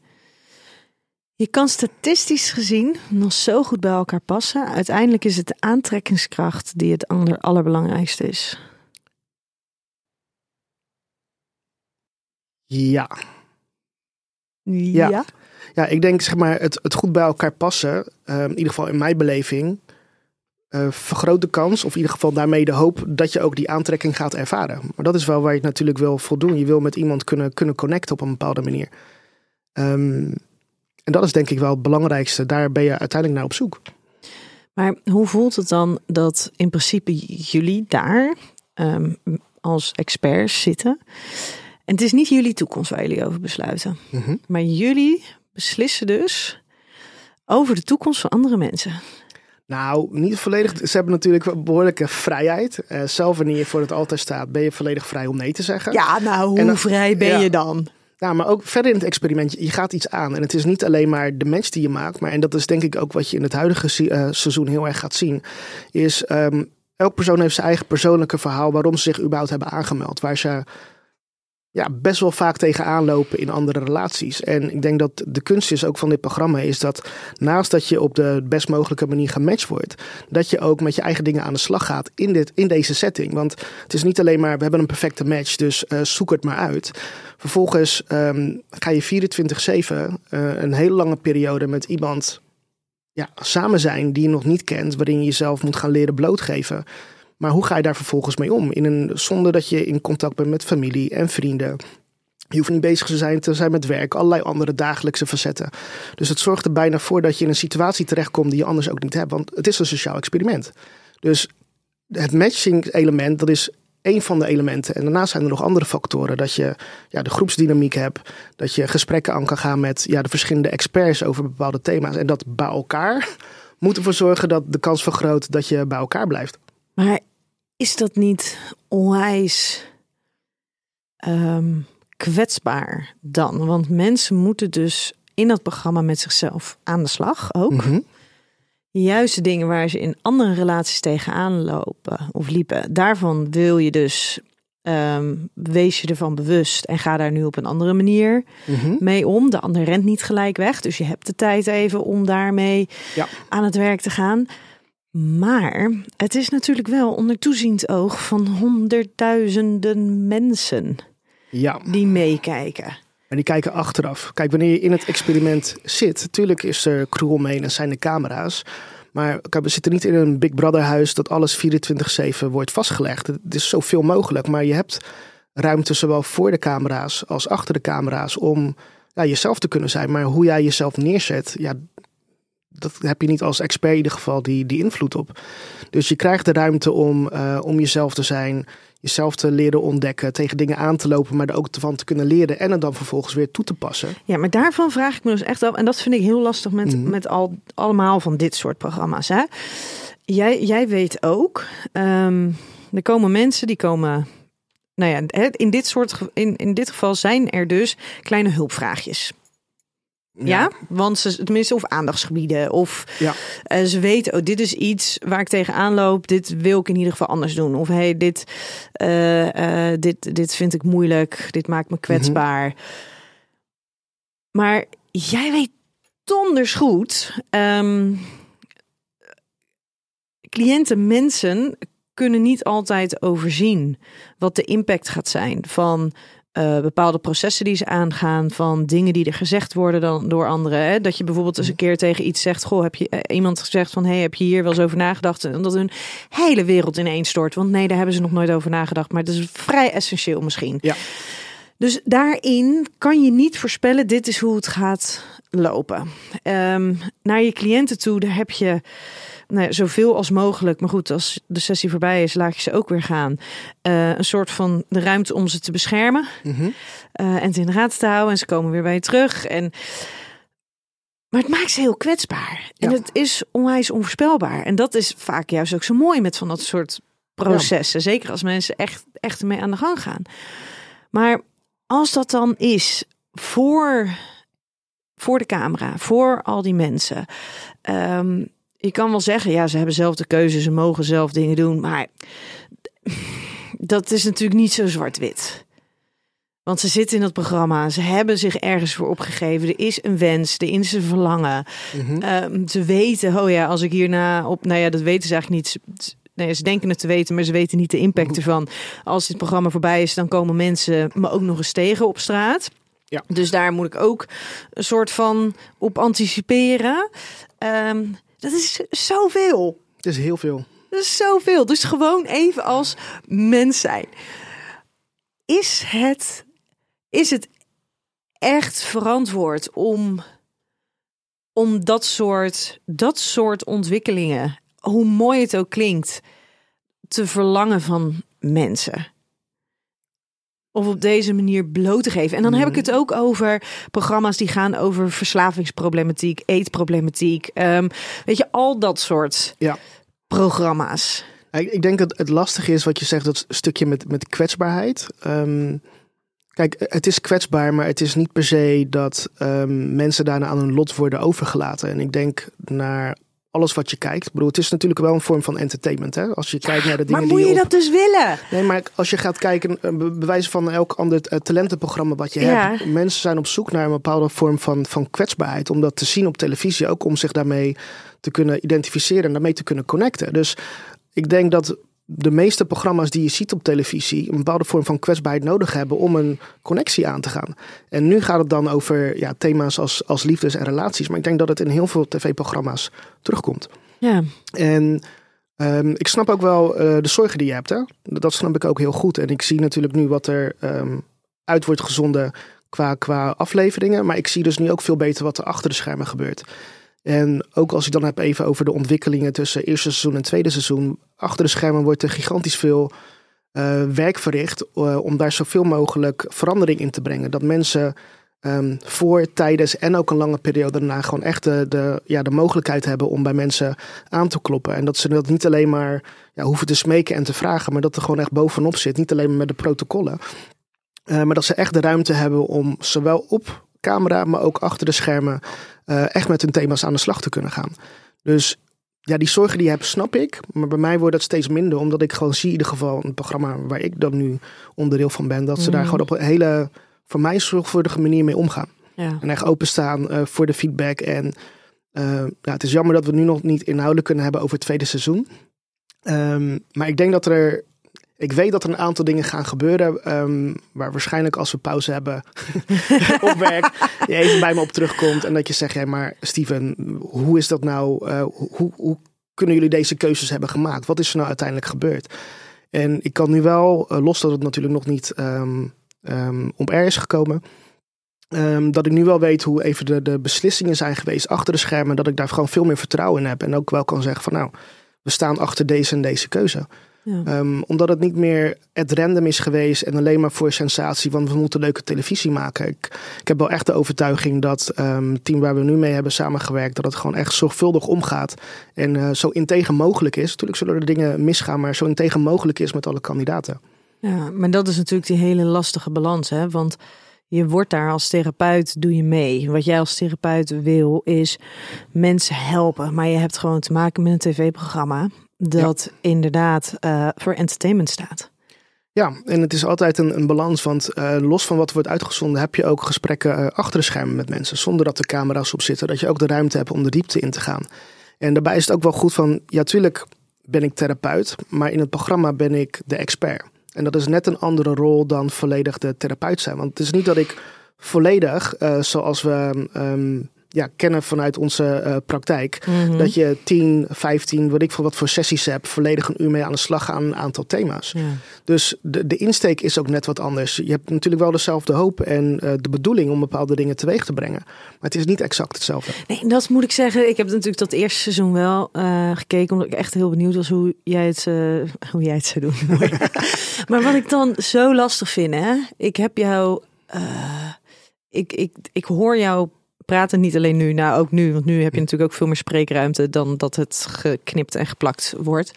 Je kan statistisch gezien nog zo goed bij elkaar passen. Uiteindelijk is het de aantrekkingskracht die het ander allerbelangrijkste is. Ja. Ja. ja. Ja, ik denk zeg maar het, het goed bij elkaar passen, uh, in ieder geval in mijn beleving, uh, vergroot de kans, of in ieder geval daarmee de hoop dat je ook die aantrekking gaat ervaren. Maar dat is wel waar je natuurlijk wil voldoen. Je wil met iemand kunnen, kunnen connecten op een bepaalde manier. Um, en dat is denk ik wel het belangrijkste. Daar ben je uiteindelijk naar op zoek. Maar hoe voelt het dan dat in principe jullie daar um, als experts zitten? En het is niet jullie toekomst waar jullie over besluiten. Mm -hmm. Maar jullie beslissen dus over de toekomst van andere mensen. Nou, niet volledig. Ze hebben natuurlijk behoorlijke vrijheid. Uh, zelf wanneer je voor het altaar staat, ben je volledig vrij om nee te zeggen. Ja, nou, hoe dan, vrij ben ja, je dan? Nou, maar ook verder in het experiment, je gaat iets aan. En het is niet alleen maar de match die je maakt. Maar, en dat is denk ik ook wat je in het huidige uh, seizoen heel erg gaat zien. Is, um, elk persoon heeft zijn eigen persoonlijke verhaal waarom ze zich überhaupt hebben aangemeld. Waar ze ja, best wel vaak tegenaan lopen in andere relaties. En ik denk dat de kunst is ook van dit programma is dat naast dat je op de best mogelijke manier gematcht wordt, dat je ook met je eigen dingen aan de slag gaat in, dit, in deze setting. Want het is niet alleen maar we hebben een perfecte match, dus uh, zoek het maar uit. Vervolgens um, ga je 24-7 uh, een hele lange periode met iemand ja, samen zijn die je nog niet kent, waarin je jezelf moet gaan leren blootgeven. Maar hoe ga je daar vervolgens mee om? In een, zonder dat je in contact bent met familie en vrienden. Je hoeft niet bezig te zijn, te zijn met werk, allerlei andere dagelijkse facetten. Dus het zorgt er bijna voor dat je in een situatie terechtkomt die je anders ook niet hebt. Want het is een sociaal experiment. Dus het matching element, dat is één van de elementen. En daarnaast zijn er nog andere factoren. Dat je ja, de groepsdynamiek hebt. Dat je gesprekken aan kan gaan met ja, de verschillende experts over bepaalde thema's. En dat bij elkaar moet ervoor zorgen dat de kans vergroot dat je bij elkaar blijft. Maar is dat niet onwijs um, kwetsbaar dan? Want mensen moeten dus in dat programma met zichzelf aan de slag ook. Mm -hmm. Juist de dingen waar ze in andere relaties tegenaan lopen of liepen, daarvan wil je dus um, wees je ervan bewust en ga daar nu op een andere manier mm -hmm. mee om. De ander rent niet gelijk weg, dus je hebt de tijd even om daarmee ja. aan het werk te gaan. Maar het is natuurlijk wel onder toeziend oog van honderdduizenden mensen ja. die meekijken. En die kijken achteraf. Kijk, wanneer je in het experiment zit, natuurlijk is er crew omheen en zijn de camera's. Maar we zitten niet in een Big Brother huis dat alles 24-7 wordt vastgelegd. Het is zoveel mogelijk, maar je hebt ruimte zowel voor de camera's als achter de camera's om ja, jezelf te kunnen zijn. Maar hoe jij jezelf neerzet, ja, dat heb je niet als expert in ieder geval die, die invloed op. Dus je krijgt de ruimte om, uh, om jezelf te zijn, jezelf te leren ontdekken, tegen dingen aan te lopen, maar er ook van te kunnen leren en het dan vervolgens weer toe te passen. Ja, maar daarvan vraag ik me dus echt af, en dat vind ik heel lastig met, mm. met al, allemaal van dit soort programma's. Hè? Jij, jij weet ook, um, er komen mensen die komen. Nou ja, in dit, soort, in, in dit geval zijn er dus kleine hulpvraagjes. Ja. ja, want ze tenminste of aandachtsgebieden of ja. uh, ze weten, oh, dit is iets waar ik tegenaan loop. Dit wil ik in ieder geval anders doen. Of hey, dit, uh, uh, dit, dit vind ik moeilijk. Dit maakt me kwetsbaar. Mm -hmm. Maar jij weet donders goed. Um, cliënten, mensen kunnen niet altijd overzien wat de impact gaat zijn van eh, bepaalde processen die ze aangaan, van dingen die er gezegd worden dan door anderen. Hè? Dat je bijvoorbeeld eens een keer tegen iets zegt: Goh, heb je eh, iemand gezegd van hey, heb je hier wel eens over nagedacht? En dat hun hele wereld ineens stort. Want nee, daar hebben ze nog nooit over nagedacht. Maar dat is vrij essentieel misschien. Ja. Dus daarin kan je niet voorspellen, dit is hoe het gaat lopen. Ehm, naar je cliënten toe, daar heb je nou, zoveel als mogelijk. Maar goed, als de sessie voorbij is, laat je ze ook weer gaan. Eh, een soort van de ruimte om ze te beschermen. Mhm. eh, en ze in de raad te houden. En ze komen weer bij je terug. En... Maar het maakt ze heel kwetsbaar. En Ja. het is onwijs onvoorspelbaar. En dat is vaak juist ook zo mooi met van dat soort processen. Zeker als mensen echt, echt ermee aan de gang gaan. Maar als dat dan is voor, voor de camera, voor al die mensen. ehm, je kan wel zeggen, ja, ze hebben zelf de keuze, ze mogen zelf dingen doen. Maar dat is natuurlijk niet zo zwart-wit. Want ze zitten in dat programma, ze hebben zich ergens voor opgegeven. Er is een wens, er is een verlangen. Mhm. Ehm, ze weten, oh ja, als ik hierna op, nou ja, dat weten ze eigenlijk niet. Nee, ze denken het te weten, maar ze weten niet de impact ervan. Als dit programma voorbij is, dan komen mensen me ook nog eens tegen op straat. Ja. Dus daar moet ik ook een soort van op anticiperen. Ehm, dat is zoveel. Het is heel veel. Dat is zoveel. Dus gewoon even als mens zijn. Is het, is het echt verantwoord om, om dat, soort, dat soort ontwikkelingen, hoe mooi het ook klinkt, te verlangen van mensen? Of op deze manier bloot te geven. En dan heb ik het ook over programma's die gaan over verslavingsproblematiek, eetproblematiek. ehm, weet je, al dat soort Ja. programma's. Ik, ik denk dat het lastige is wat je zegt, dat stukje met, met kwetsbaarheid. Ehm, kijk, het is kwetsbaar, maar het is niet per se dat ehm, mensen daarna aan hun lot worden overgelaten. En ik denk naar alles wat je kijkt. Ik bedoel, het is natuurlijk wel een vorm van entertainment. Hè? Als je kijkt naar de dingen Maar moet die je op- dat dus willen? Nee, maar als je gaat kijken, eh, be- bewijs van elk ander eh, talentenprogramma wat je Ja. hebt. Mensen zijn op zoek naar een bepaalde vorm van, van kwetsbaarheid. Om dat te zien op televisie, ook om zich daarmee te kunnen identificeren en daarmee te kunnen connecten. Dus ik denk dat de meeste programma's die je ziet op televisie een bepaalde vorm van kwetsbaarheid nodig hebben om een connectie aan te gaan. En nu gaat het dan over ja, thema's als, als liefdes en relaties. Maar ik denk dat het in heel veel tv-programma's terugkomt. Ja, En ehm, ik snap ook wel eh, de zorgen die je hebt. Hè? Dat snap ik ook heel goed. En ik zie natuurlijk nu wat er ehm, uit wordt gezonden qua, qua afleveringen. Maar ik zie dus nu ook veel beter wat er achter de schermen gebeurt. En ook als ik dan heb even over de ontwikkelingen tussen eerste seizoen en tweede seizoen. Achter de schermen wordt er gigantisch veel eh, werk verricht eh, om daar zoveel mogelijk verandering in te brengen. Dat mensen ehm, voor, tijdens en ook een lange periode daarna gewoon echt de, de, ja, de mogelijkheid hebben om bij mensen aan te kloppen. En dat ze dat niet alleen maar ja, hoeven te smeken en te vragen, maar dat er gewoon echt bovenop zit. Niet alleen maar met de protocollen. Eh, maar dat ze echt de ruimte hebben om zowel op camera, maar ook achter de schermen eh, echt met hun thema's aan de slag te kunnen gaan. Dus ja, die zorgen die je hebt, snap ik. Maar bij mij wordt dat steeds minder, omdat ik gewoon zie in ieder geval een programma waar ik dan nu onderdeel van ben, dat ze daar Mhm. gewoon op een hele, voor mij zorgvuldige manier mee omgaan. ja. En echt openstaan eh voor de feedback. En eh, ja, het is jammer dat we nu nog niet inhoudelijk kunnen hebben over het tweede seizoen. Ehm, maar ik denk dat er. Ik weet dat er een aantal dingen gaan gebeuren. ehm, waar waarschijnlijk als we pauze hebben op werk. je even bij me op terugkomt. En dat je zegt: ja, maar Steven, hoe is dat nou? eh, hoe, hoe kunnen jullie deze keuzes hebben gemaakt? Wat is er nou uiteindelijk gebeurd? En ik kan nu wel, eh, los dat het natuurlijk nog niet ehm ehm, op air is gekomen. Ehm, dat ik nu wel weet hoe even de, de beslissingen zijn geweest achter de schermen. Dat ik daar gewoon veel meer vertrouwen in heb. En ook wel kan zeggen van nou, we staan achter deze en deze keuze. Ja. Ehm, omdat het niet meer het random is geweest en alleen maar voor sensatie. Want we moeten leuke televisie maken. Ik, ik heb wel echt de overtuiging dat ehm, het team waar we nu mee hebben samengewerkt. Dat het gewoon echt zorgvuldig omgaat. En eh, zo integer mogelijk is. Natuurlijk zullen er dingen misgaan. Maar zo integer mogelijk is met alle kandidaten. ja, maar dat is natuurlijk die hele lastige balans, hè? Want je wordt daar als therapeut, doe je mee. Wat jij als therapeut wil, is mensen helpen. Maar je hebt gewoon te maken met een tv-programma dat inderdaad eh, voor entertainment staat. Ja, en het is altijd een, een balans. Want eh, los van wat wordt uitgezonden, heb je ook gesprekken eh, achter de schermen met mensen. Zonder dat er camera's op zitten. Dat je ook de ruimte hebt om de diepte in te gaan. En daarbij is het ook wel goed van, ja, tuurlijk ben ik therapeut. Maar in het programma ben ik de expert. En dat is net een andere rol dan volledig de therapeut zijn. Want het is niet dat ik volledig, uh, zoals we um, ja, kennen vanuit onze uh, praktijk. Mhm. Dat je 10, 15, weet ik veel wat voor sessies hebt, volledig een uur mee aan de slag aan een aantal thema's. Ja. Dus de, de insteek is ook net wat anders. Je hebt natuurlijk wel dezelfde hoop en uh, de bedoeling om bepaalde dingen teweeg te brengen. Maar het is niet exact hetzelfde. Nee, dat moet ik zeggen. Ik heb natuurlijk dat eerste seizoen wel uh, gekeken, omdat ik echt heel benieuwd was hoe jij het, hoe jij het zou doen. maar wat ik dan zo lastig vind, hè? Ik heb jou. ik, ik, ik hoor jou praten niet alleen nu, nou ook nu, want nu heb je natuurlijk ook veel meer spreekruimte dan dat het geknipt en geplakt wordt.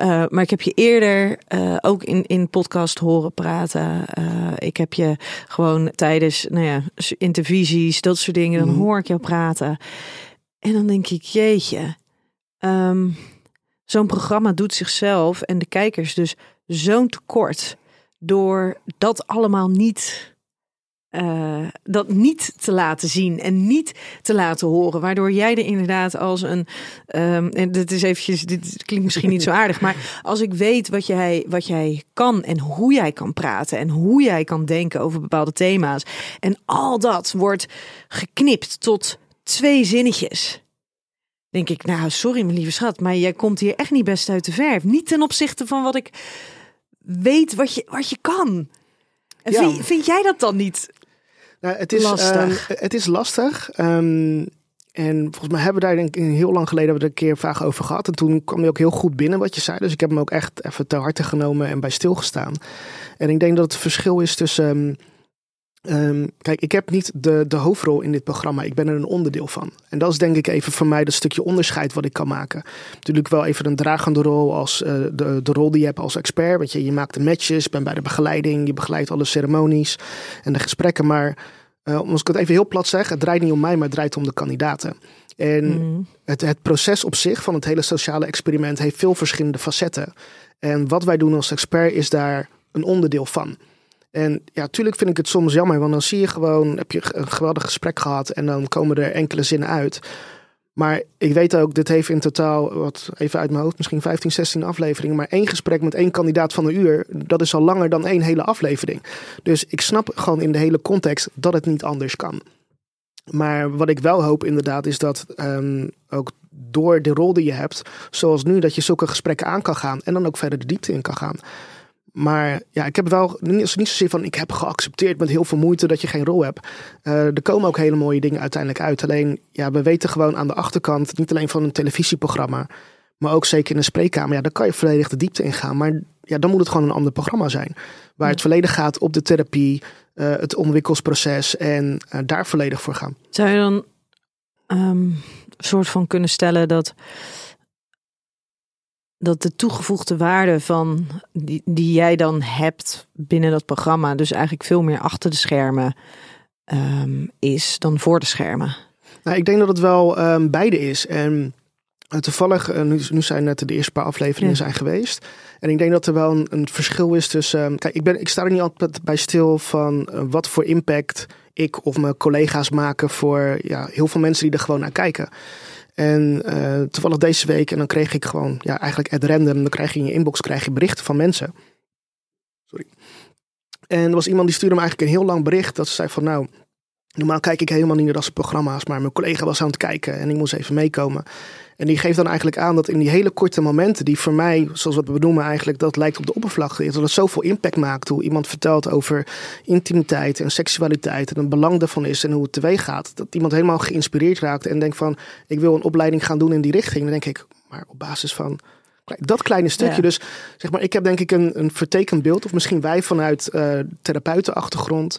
Uh, maar ik heb je eerder uh, ook in, in podcast horen praten. Uh, ik heb je gewoon tijdens nou ja, intervisies, dat soort dingen, dan hoor ik jou praten. En dan denk ik, jeetje, um, zo'n programma doet zichzelf en de kijkers dus zo'n tekort door dat allemaal niet uh, dat niet te laten zien en niet te laten horen. Waardoor jij er inderdaad als een. Um, en dit is eventjes, dit klinkt misschien niet zo aardig. Maar als ik weet wat jij, wat jij kan en hoe jij kan praten en hoe jij kan denken over bepaalde thema's. En al dat wordt geknipt tot twee zinnetjes. Denk ik, nou, sorry, mijn lieve schat, maar jij komt hier echt niet best uit de verf. Niet ten opzichte van wat ik weet wat je, wat je kan. En Ja. vind, vind jij dat dan niet Nou, het is Lastig. ehm, het is lastig. Ehm, en volgens mij hebben we daar denk ik heel lang geleden hebben we er een keer vaak over gehad. En toen kwam je ook heel goed binnen wat je zei. Dus ik heb hem ook echt even te harte genomen en bij stilgestaan. En ik denk dat het verschil is tussen. ehm, ehm, kijk, ik heb niet de, de hoofdrol in dit programma. Ik ben er een onderdeel van. En dat is denk ik even voor mij dat stukje onderscheid wat ik kan maken. Natuurlijk wel even een dragende rol als eh, de, de rol die je hebt als expert. Weet je, je maakt de matches, bent bij de begeleiding, je begeleidt alle ceremonies en de gesprekken. Maar uh, als ik het even heel plat zeg, het draait niet om mij, maar het draait om de kandidaten. En Mm. het, het proces op zich van het hele sociale experiment heeft veel verschillende facetten. En wat wij doen als expert is daar een onderdeel van. En ja, tuurlijk vind ik het soms jammer, want dan zie je gewoon, heb je een geweldig gesprek gehad en dan komen er enkele zinnen uit. Maar ik weet ook, dit heeft in totaal, wat even uit mijn hoofd, misschien 15, 16 afleveringen. Maar één gesprek met één kandidaat van een uur, dat is al langer dan één hele aflevering. Dus ik snap gewoon in de hele context dat het niet anders kan. Maar wat ik wel hoop inderdaad is dat um, ook door de rol die je hebt, zoals nu, dat je zulke gesprekken aan kan gaan en dan ook verder de diepte in kan gaan. Maar ja, ik heb wel niet, niet zozeer van ik heb geaccepteerd met heel veel moeite dat je geen rol hebt. Uh, er komen ook hele mooie dingen uiteindelijk uit. Alleen ja, we weten gewoon aan de achterkant, niet alleen van een televisieprogramma, maar ook zeker in een spreekkamer. Ja, daar kan je volledig de diepte in gaan. Maar ja, dan moet het gewoon een ander programma zijn. Waar het volledig gaat op de therapie, uh, het ontwikkelsproces en uh, daar volledig voor gaan. Zou je dan um, een soort van kunnen stellen dat, dat de toegevoegde waarde van die, die jij dan hebt binnen dat programma, dus eigenlijk veel meer achter de schermen um, is dan voor de schermen? Nou, ik denk dat het wel um, beide is. En uh, toevallig, uh, nu, nu zijn net de eerste paar afleveringen ja. zijn geweest. En ik denk dat er wel een, een verschil is tussen. Um, kijk, ik, ben, ik sta er niet altijd bij stil van uh, wat voor impact ik of mijn collega's maken voor ja, heel veel mensen die er gewoon naar kijken. En uh, toevallig deze week, en dan kreeg ik gewoon, ja, eigenlijk at random, dan krijg je in je inbox krijg je berichten van mensen. Sorry. En er was iemand die stuurde me eigenlijk een heel lang bericht dat ze zei van nou, normaal kijk ik helemaal niet naar dat soort programma's, maar mijn collega was aan het kijken en ik moest even meekomen. En die geeft dan eigenlijk aan dat in die hele korte momenten, die voor mij, zoals wat we benoemen eigenlijk, dat lijkt op de oppervlakte, dat het zoveel impact maakt hoe iemand vertelt over intimiteit en seksualiteit en het belang daarvan is en hoe het teweeg gaat. Dat iemand helemaal geïnspireerd raakt en denkt van, ik wil een opleiding gaan doen in die richting. Dan denk ik, maar op basis van dat kleine stukje. Ja. Dus zeg maar, ik heb denk ik een, een vertekend beeld, of misschien wij vanuit uh, therapeutenachtergrond,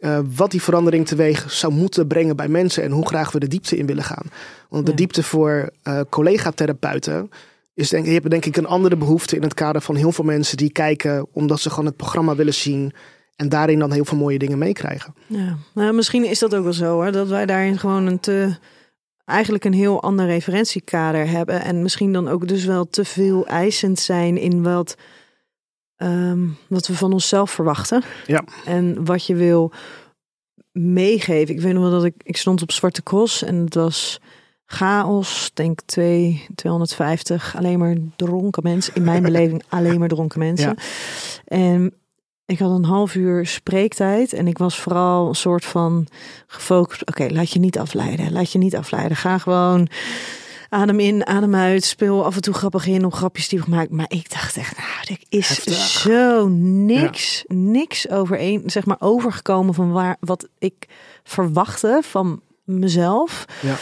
uh, wat die verandering teweeg zou moeten brengen bij mensen en hoe graag we de diepte in willen gaan. Want de ja. diepte voor uh, collega-therapeuten is denk, je hebt denk ik een andere behoefte in het kader van heel veel mensen die kijken omdat ze gewoon het programma willen zien. En daarin dan heel veel mooie dingen meekrijgen. Ja, nou, misschien is dat ook wel zo hoor. Dat wij daarin gewoon een te eigenlijk een heel ander referentiekader hebben. En misschien dan ook dus wel te veel eisend zijn in wat, um, wat we van onszelf verwachten. Ja. En wat je wil meegeven. Ik weet nog wel dat ik, ik stond op Zwarte Cross en het was chaos. Denk twee, 250 alleen maar dronken mensen. In mijn beleving alleen maar dronken mensen. En ik had een half uur spreektijd en ik was vooral een soort van gefocust. Oké, laat je niet afleiden. Laat je niet afleiden. Ga gewoon adem in, adem uit. Speel af en toe grappig in op grapjes die we gemaakt. Maar ik dacht echt, nou, dit is Heftig. zo niks, niks overeen, zeg maar, overgekomen van waar wat ik verwachtte van mezelf. Ja.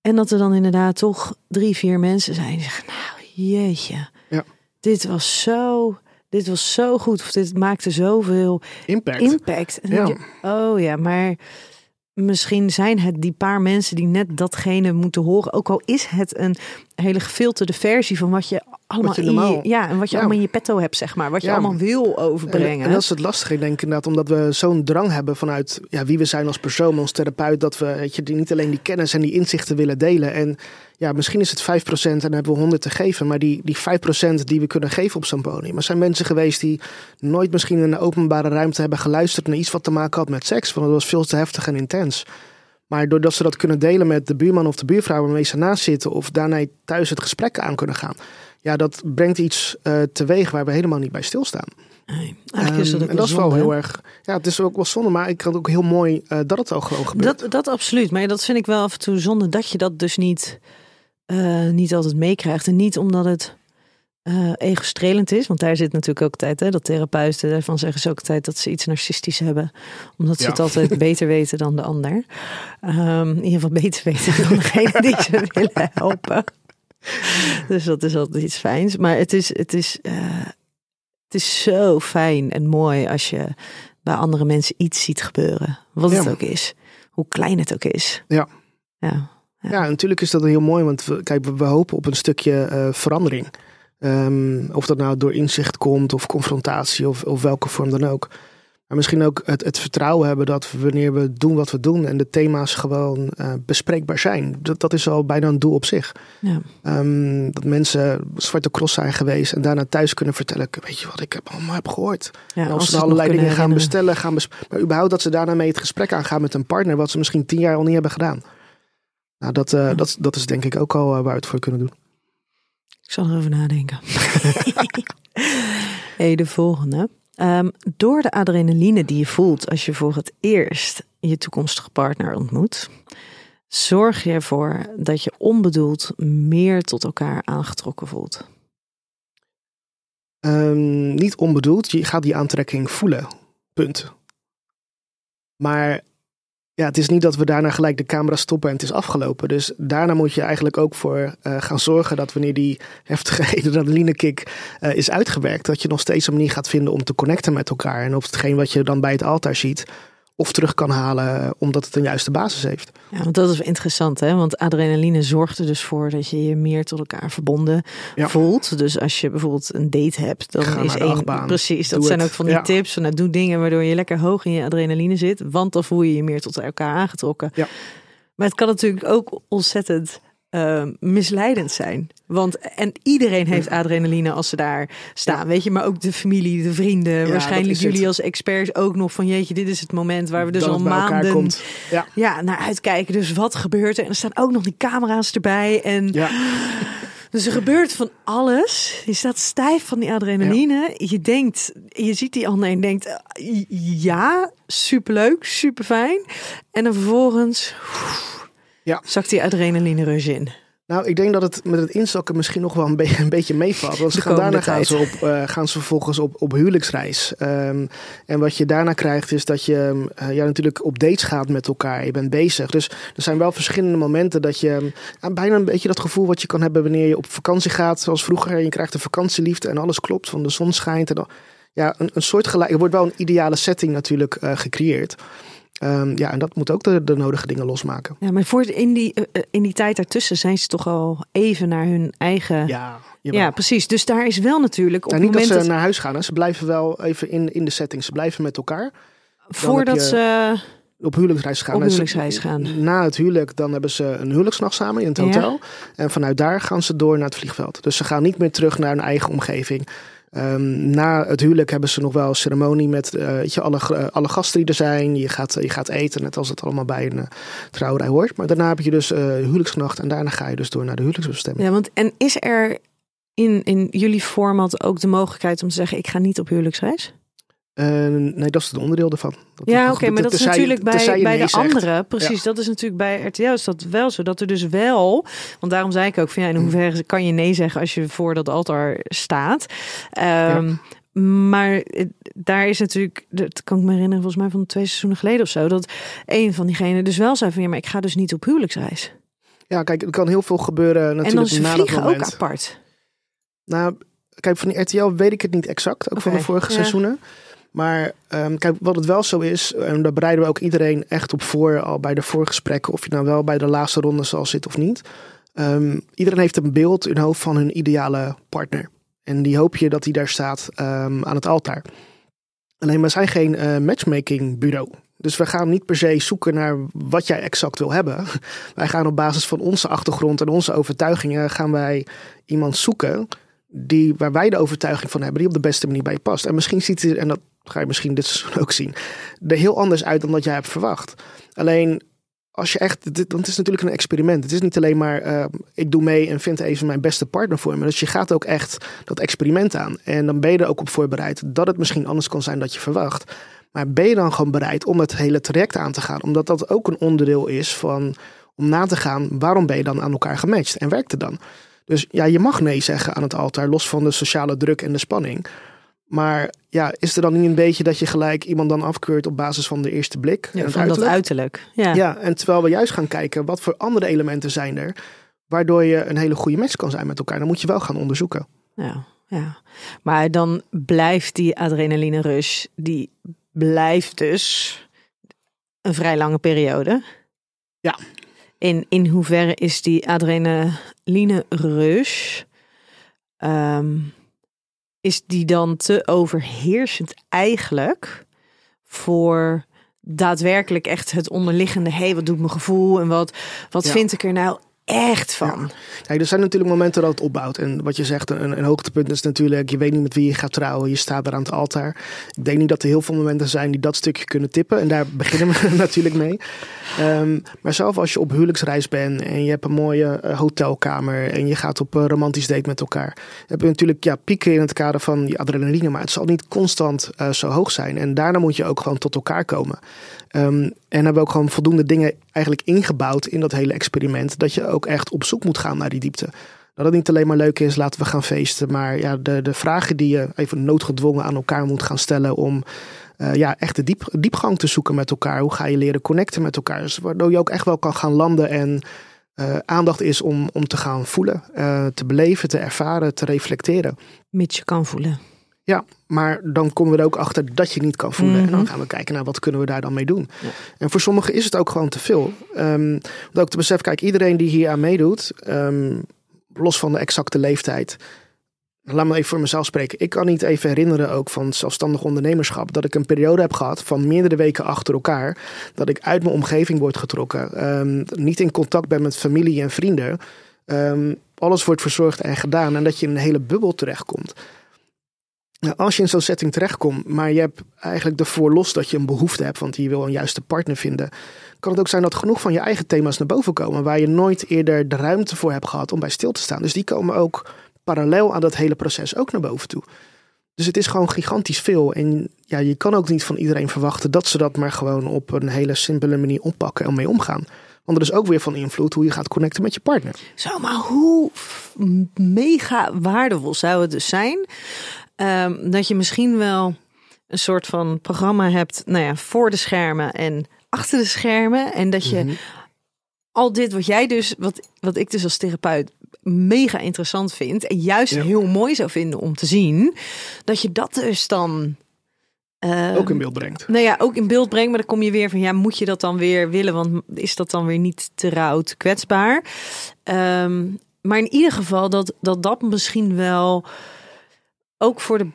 En dat er dan inderdaad toch drie, vier mensen zijn die zeggen, nou, jeetje. Ja. Dit was zo, dit was zo goed. Of dit maakte zoveel Impact. impact. En Ja. je, oh ja, maar misschien zijn het die paar mensen die net datgene moeten horen. Ook al is het een hele gefilterde versie van wat je allemaal je in je, ja, en wat je Ja. allemaal in je petto hebt, zeg maar. Wat je Ja. allemaal wil En, overbrengen. en dat is het lastige, ik denk inderdaad, omdat we zo'n drang hebben vanuit ja, wie we zijn als persoon, als therapeut, dat we weet je, die niet alleen die kennis en die inzichten willen delen. En ja, misschien is het 5% en dan hebben we 100 te geven, maar die, die 5% die we kunnen geven op zo'n podium. Er zijn mensen geweest die nooit misschien in een openbare ruimte hebben geluisterd naar iets wat te maken had met seks, want het was veel te heftig en intens. Maar doordat ze dat kunnen delen met de buurman of de buurvrouw waarmee ze naast zitten, of daarna thuis het gesprek aan kunnen gaan. Ja, dat brengt iets eh, teweeg waar we helemaal niet bij stilstaan. Nee, eigenlijk is dat ook Ehm, en dat is wel hè? heel erg. Ja, het is ook wel zonde, maar ik het ook heel mooi eh, dat het al gewoon gebeurt. Dat, dat absoluut. Maar dat vind ik wel af en toe zonde dat je dat dus niet, eh, niet altijd meekrijgt. En niet omdat het eh ego-strelend is. Want daar zit natuurlijk ook tijd, hè, dat therapeuten daarvan zeggen ze ook tijd dat ze iets narcistisch hebben. Omdat ze Ja. het altijd beter weten dan de ander. Ehm, in ieder geval beter weten dan degene die ze willen helpen. Dus dat is altijd iets fijns. Maar het is, het is, eh, het is zo fijn en mooi als je bij andere mensen iets ziet gebeuren. Wat het ook is. Hoe klein het ook is. Ja. Ja. Ja, natuurlijk is dat heel mooi, want we, kijk, we, we hopen op een stukje eh, verandering. Ehm, of dat nou door inzicht komt, of confrontatie, of, of welke vorm dan ook. Maar misschien ook het, het vertrouwen hebben dat wanneer we doen wat we doen en de thema's gewoon eh, bespreekbaar zijn. Dat, dat is al bijna een doel op zich. Ja. Ehm, dat mensen zwarte cross zijn geweest en daarna thuis kunnen vertellen. Weet je wat ik heb allemaal heb gehoord. Ja, En als, ze allerlei dingen gaan bestellen, gaan bes maar überhaupt dat ze daarna mee het gesprek aangaan met een partner, wat ze misschien tien jaar al niet hebben gedaan. Nou, dat, eh, Ja. dat, dat is denk ik ook al eh, waar we het voor kunnen doen. Ik zal erover nadenken. hey, de volgende. Ehm, door de adrenaline die je voelt als je voor het eerst je toekomstige partner ontmoet, zorg je ervoor dat je onbedoeld meer tot elkaar aangetrokken voelt. Ehm, niet onbedoeld, je gaat die aantrekking voelen. Punt. Maar ja, het is niet dat we daarna gelijk de camera stoppen en het is afgelopen. Dus daarna moet je eigenlijk ook voor eh, gaan zorgen dat wanneer die heftige adrenalinekick eh is uitgewerkt, dat je nog steeds een manier gaat vinden om te connecten met elkaar. En of hetgeen wat je dan bij het altaar ziet, of terug kan halen, eh, omdat het een juiste basis heeft. Ja, want dat is interessant, hè? Want adrenaline zorgt er dus voor dat je je meer tot elkaar verbonden Ja. voelt. Dus als je bijvoorbeeld een date hebt, dan Ga is één. Precies, dat Doe zijn het. ook van die Ja. tips. Van, nou, doe dingen waardoor je lekker hoog in je adrenaline zit. Want dan voel je je meer tot elkaar aangetrokken. Ja. Maar het kan natuurlijk ook ontzettend eh, misleidend zijn. Want en iedereen heeft adrenaline als ze daar staan, weet je. Maar ook de familie, de vrienden. waarschijnlijk het. jullie als experts ook nog van jeetje, dit is het moment waar we dus dat al maanden komt. Ja. ja, naar uitkijken. Dus wat gebeurt er? En er staan ook nog die camera's erbij. En Ja. dus er gebeurt van alles. Je staat stijf van die adrenaline. Je denkt, je ziet die ander en denkt, ja, superleuk, super fijn. En dan vervolgens Ja. zakt die adrenaline rush in. Nou, ik denk dat het met het instakken misschien nog wel een, be- een beetje meevalt. Want ze De gaan daarna gaan ze, op, eh, gaan ze vervolgens op, op huwelijksreis. Ehm, en wat je daarna krijgt is dat je eh, ja, natuurlijk op dates gaat met elkaar. Je bent bezig. Dus er zijn wel verschillende momenten dat je eh, bijna een beetje dat gevoel wat je kan hebben wanneer je op vakantie gaat. Zoals vroeger. En je krijgt een vakantieliefde en alles klopt. Van de zon schijnt. En dan, ja, een, een soort gelijk. Er wordt wel een ideale setting natuurlijk eh, gecreëerd. Ehm, ja, en dat moet ook de, de nodige dingen losmaken. Ja, maar voor in die, eh, eh, in die tijd daartussen zijn ze toch al even naar hun eigen... Ja, Ja, precies. Dus daar is wel natuurlijk op Nou, niet dat ze dat, naar huis gaan. Hè. Ze blijven wel even in, in de setting. Ze blijven met elkaar. voordat ze... Op huwelijksreis gaan. Op huwelijksreis gaan. Na het huwelijk dan hebben ze een huwelijksnacht samen in het Ja. hotel. En vanuit daar gaan ze door naar het vliegveld. Dus ze gaan niet meer terug naar hun eigen omgeving. Ehm, na het huwelijk hebben ze nog wel een ceremonie met weet je, alle, alle gasten die er zijn. Je gaat, je gaat eten, net als het allemaal bij een uh, trouwerij hoort. Maar daarna heb je dus uh, huwelijksnacht en daarna ga je dus door naar de huwelijksbestemming. Ja, want en is er in, in jullie format ook de mogelijkheid om te zeggen: ik ga niet op huwelijksreis? Uh, nee, dat is het onderdeel ervan. Dat ja, oké, okay, maar dat is natuurlijk bij, bij de andere. Precies, dat is natuurlijk bij RTL is dat wel zo. Dat er dus wel, want daarom zei ik ook van ja, in mm. hoeverre kan je nee zeggen als je voor dat altaar staat. Um, ja. Maar daar is natuurlijk, dat kan ik me herinneren, volgens mij van twee seizoenen geleden of zo, dat een van diegenen dus wel zei van ja, maar ik ga dus niet op huwelijksreis. Ja, kijk, er kan heel veel gebeuren natuurlijk en dan na dat moment. ook apart. Nou, kijk, van die RTL weet ik het niet exact, ook okay, van de vorige ja. seizoenen. Maar um, kijk, wat het wel zo is, en daar bereiden we ook iedereen echt op voor, al bij de voorgesprekken, of je nou wel bij de laatste ronde zal zitten of niet. Um, iedereen heeft een beeld in hoofd van hun ideale partner. En die hoop je dat die daar staat um, aan het altaar. Alleen we zijn geen uh, matchmaking bureau. Dus we gaan niet per se zoeken naar wat jij exact wil hebben. Wij gaan op basis van onze achtergrond en onze overtuigingen gaan wij iemand zoeken die, waar wij de overtuiging van hebben, die op de beste manier bij je past. En misschien ziet hij, en dat ga je misschien dit seizoen ook zien, er heel anders uit dan dat jij hebt verwacht. Alleen als je echt, dit, het is natuurlijk een experiment. Het is niet alleen maar, uh, ik doe mee en vind even mijn beste partner voor me. Dus je gaat ook echt dat experiment aan. En dan ben je er ook op voorbereid dat het misschien anders kan zijn dan je verwacht. Maar ben je dan gewoon bereid om het hele traject aan te gaan? Omdat dat ook een onderdeel is van, om na te gaan, waarom ben je dan aan elkaar gematcht? En werkt het dan? Dus ja, je mag nee zeggen aan het altaar, los van de sociale druk en de spanning. Maar ja, is er dan niet een beetje dat je gelijk iemand dan afkeurt op basis van de eerste blik? Ja, en van uiterlijk? dat uiterlijk. Ja. ja, en terwijl we juist gaan kijken, wat voor andere elementen zijn er, waardoor je een hele goede match kan zijn met elkaar. Dan moet je wel gaan onderzoeken. Ja, ja. Maar dan blijft die adrenaline rush, die blijft dus een vrij lange periode. Ja. In, in hoeverre is die adrenaline rush... Um, is die dan te overheersend eigenlijk voor daadwerkelijk echt het onderliggende, hé, hey, wat doet mijn gevoel en wat, wat vind ik er nou echt van. Ja. er zijn natuurlijk momenten dat het opbouwt. En wat je zegt, een, een hoogtepunt is natuurlijk, je weet niet met wie je gaat trouwen. Je staat daar aan het altaar. Ik denk niet dat er heel veel momenten zijn die dat stukje kunnen tippen. En daar beginnen we natuurlijk mee. Um, maar zelf als je op huwelijksreis bent en je hebt een mooie uh, hotelkamer en je gaat op een romantisch date met elkaar. Heb je natuurlijk ja, pieken in het kader van die adrenaline, maar het zal niet constant uh, zo hoog zijn. En daarna moet je ook gewoon tot elkaar komen. Um, en hebben we ook gewoon voldoende dingen eigenlijk ingebouwd in dat hele experiment. Dat je ook echt op zoek moet gaan naar die diepte. Dat het niet alleen maar leuk is, laten we gaan feesten. Maar ja, de, de vragen die je even noodgedwongen aan elkaar moet gaan stellen om uh, ja, echt de diep, diepgang te zoeken met elkaar. Hoe ga je leren connecten met elkaar? Dus waardoor je ook echt wel kan gaan landen en uh, aandacht is om, om te gaan voelen, uh, te beleven, te ervaren, te reflecteren. Mits je kan voelen. Ja, maar dan komen we er ook achter dat je niet kan voelen. En dan mhm. gaan we kijken naar wat kunnen we daar dan mee doen. Ja. En voor sommigen is het ook gewoon te veel. Um, om ook te beseffen, kijk, iedereen die hier aan meedoet, um, los van de exacte leeftijd. Laat me even voor mezelf spreken. Ik kan niet even herinneren, ook van zelfstandig ondernemerschap, dat ik een periode heb gehad van meerdere weken achter elkaar. Dat ik uit mijn omgeving word getrokken. Um, niet in contact ben met familie en vrienden. alles wordt verzorgd en gedaan. En dat je in een hele bubbel terechtkomt. Nou, als je in zo'n setting terechtkomt, maar je hebt eigenlijk ervoor los dat je een behoefte hebt, want je wil een juiste partner vinden, kan het ook zijn dat genoeg van je eigen thema's naar boven komen, waar je nooit eerder de ruimte voor hebt gehad om bij stil te staan. Dus die komen ook parallel aan dat hele proces ook naar boven toe. Dus het is gewoon gigantisch veel. En ja, je kan ook niet van iedereen verwachten dat ze dat maar gewoon op een hele simpele manier oppakken en mee omgaan. Want er is ook weer van invloed hoe je gaat connecten met je partner. Zo, maar hoe mega waardevol zou het dus zijn Um, dat je misschien wel een soort van programma hebt, nou ja, voor de schermen en achter de schermen. En dat je mhm. al dit wat jij dus, wat, wat ik dus als therapeut mega interessant vind. En juist heel mooi zou vinden om te zien. Dat je dat dus dan. Uh, ook in beeld brengt. Nou ja, ook in beeld brengt. Maar dan kom je weer van ja, moet je dat dan weer willen? Want is dat dan weer niet te rauw, te kwetsbaar? Um, maar in ieder geval dat dat, dat misschien wel ook voor de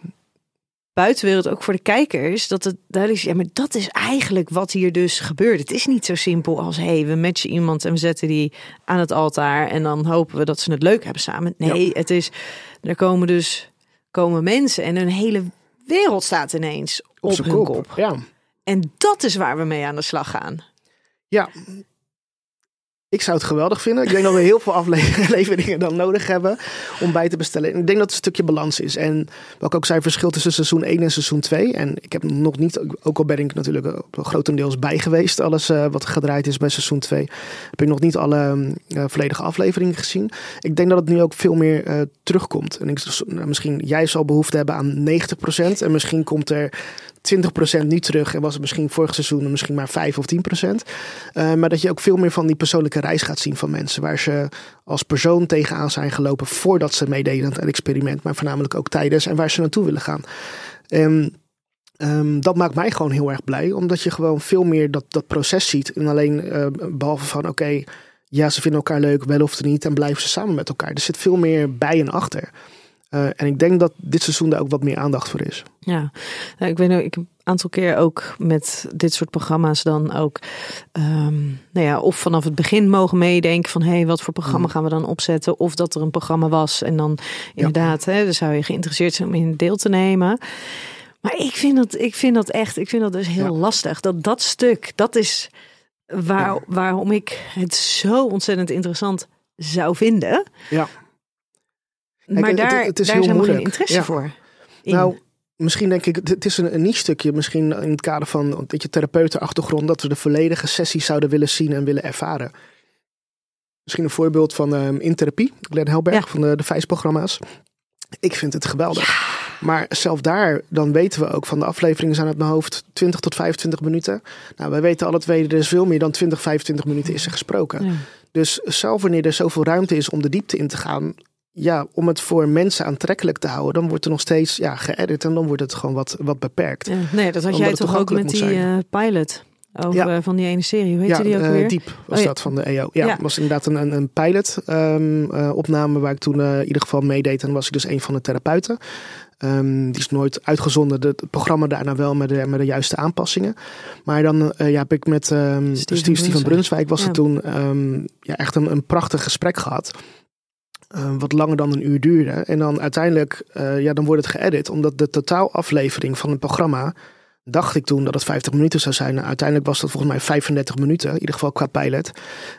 buitenwereld, ook voor de kijkers, dat het duidelijk is, ja, maar dat is eigenlijk wat hier dus gebeurt. Het is niet zo simpel als, hé, hey, we matchen iemand en we zetten die aan het altaar en dan hopen we dat ze het leuk hebben samen. Nee, het is, er komen dus komen mensen en hun hele wereld staat ineens op, zijn hun kop. Ja. En dat is waar we mee aan de slag gaan. Ja, ik zou het geweldig vinden. Ik denk dat we heel veel afleveringen dan nodig hebben om bij te bestellen. En ik denk dat het een stukje balans is. En wat ook zei, verschil tussen seizoen 1 en seizoen 2. En ik heb nog niet, ook al ben ik natuurlijk grotendeels bij geweest, alles uh, wat gedraaid is bij seizoen 2, heb ik nog niet alle uh, volledige afleveringen gezien. Ik denk dat het nu ook veel meer uh, terugkomt. En misschien jij zal behoefte hebben aan 90%. En misschien komt er 20% nu terug en was het misschien vorig seizoen misschien maar 5 of 10%. Uh, maar dat je ook veel meer van die persoonlijke reis gaat zien van mensen. Waar ze als persoon tegenaan zijn gelopen voordat ze meededen aan het experiment. Maar voornamelijk ook tijdens en waar ze naartoe willen gaan. En um, dat maakt mij gewoon heel erg blij. Omdat je gewoon veel meer dat, dat proces ziet. En alleen uh, behalve van oké, ja ze vinden elkaar leuk, wel of niet. En blijven ze samen met elkaar. Er zit veel meer bij en achter. Uh, en ik denk dat dit seizoen daar ook wat meer aandacht voor is. Ja, nou, ik weet nog, ik heb een aantal keer ook met dit soort programma's dan ook, um, nou ja, of vanaf het begin mogen meedenken van hé, hey, wat voor programma gaan we dan opzetten? Of dat er een programma was en dan inderdaad, ja. hè, dan zou je geïnteresseerd zijn om in deel te nemen. Maar ik vind dat, ik vind dat echt, ik vind dat dus heel ja. lastig. Dat dat stuk, dat is waar, ja. waarom ik het zo ontzettend interessant zou vinden. Ja. Maar daar, het, het is daar is helemaal geen interesse ja. voor. In. Nou, misschien denk ik, het is een, een niche stukje, misschien in het kader van dat je therapeutenachtergrond, dat we de volledige sessie zouden willen zien en willen ervaren. Misschien een voorbeeld van um, in therapie, Glenn Helberg ja. van de, de VIJS-programma's. Ik vind het geweldig. Ja. Maar zelf daar, dan weten we ook van de afleveringen zijn uit mijn hoofd 20 tot 25 minuten. Nou, wij weten alle twee, er is veel meer dan 20, 25 minuten is er gesproken. Ja. Dus zelf wanneer er zoveel ruimte is om de diepte in te gaan, ja, om het voor mensen aantrekkelijk te houden, dan wordt er nog steeds ja, geëdit en dan wordt het gewoon wat, wat beperkt. Ja, nee, dat had jij toch ook met die uh, pilot over ja. van die ene serie. Hoe heet ja, die ook uh, weer? Diep was oh, dat van de EO. Ja, was inderdaad een, een, een pilot um, uh, opname waar ik toen in ieder geval meedeed. En was ik dus een van de therapeuten. Um, die is nooit uitgezonden. Het programma daarna wel met de, met de juiste aanpassingen. Maar dan ja, heb ik met um, Steven, Steven Brunswijk, Brunswijk was het toen ja, echt een, een prachtig gesprek gehad. Uh, wat langer dan een uur duurde. En dan uiteindelijk, uh, ja, dan wordt het geëdit. Omdat de totaalaflevering van het programma, dacht ik toen dat het 50 minuten zou zijn. Nou, uiteindelijk was dat volgens mij 35 minuten, in ieder geval qua pilot.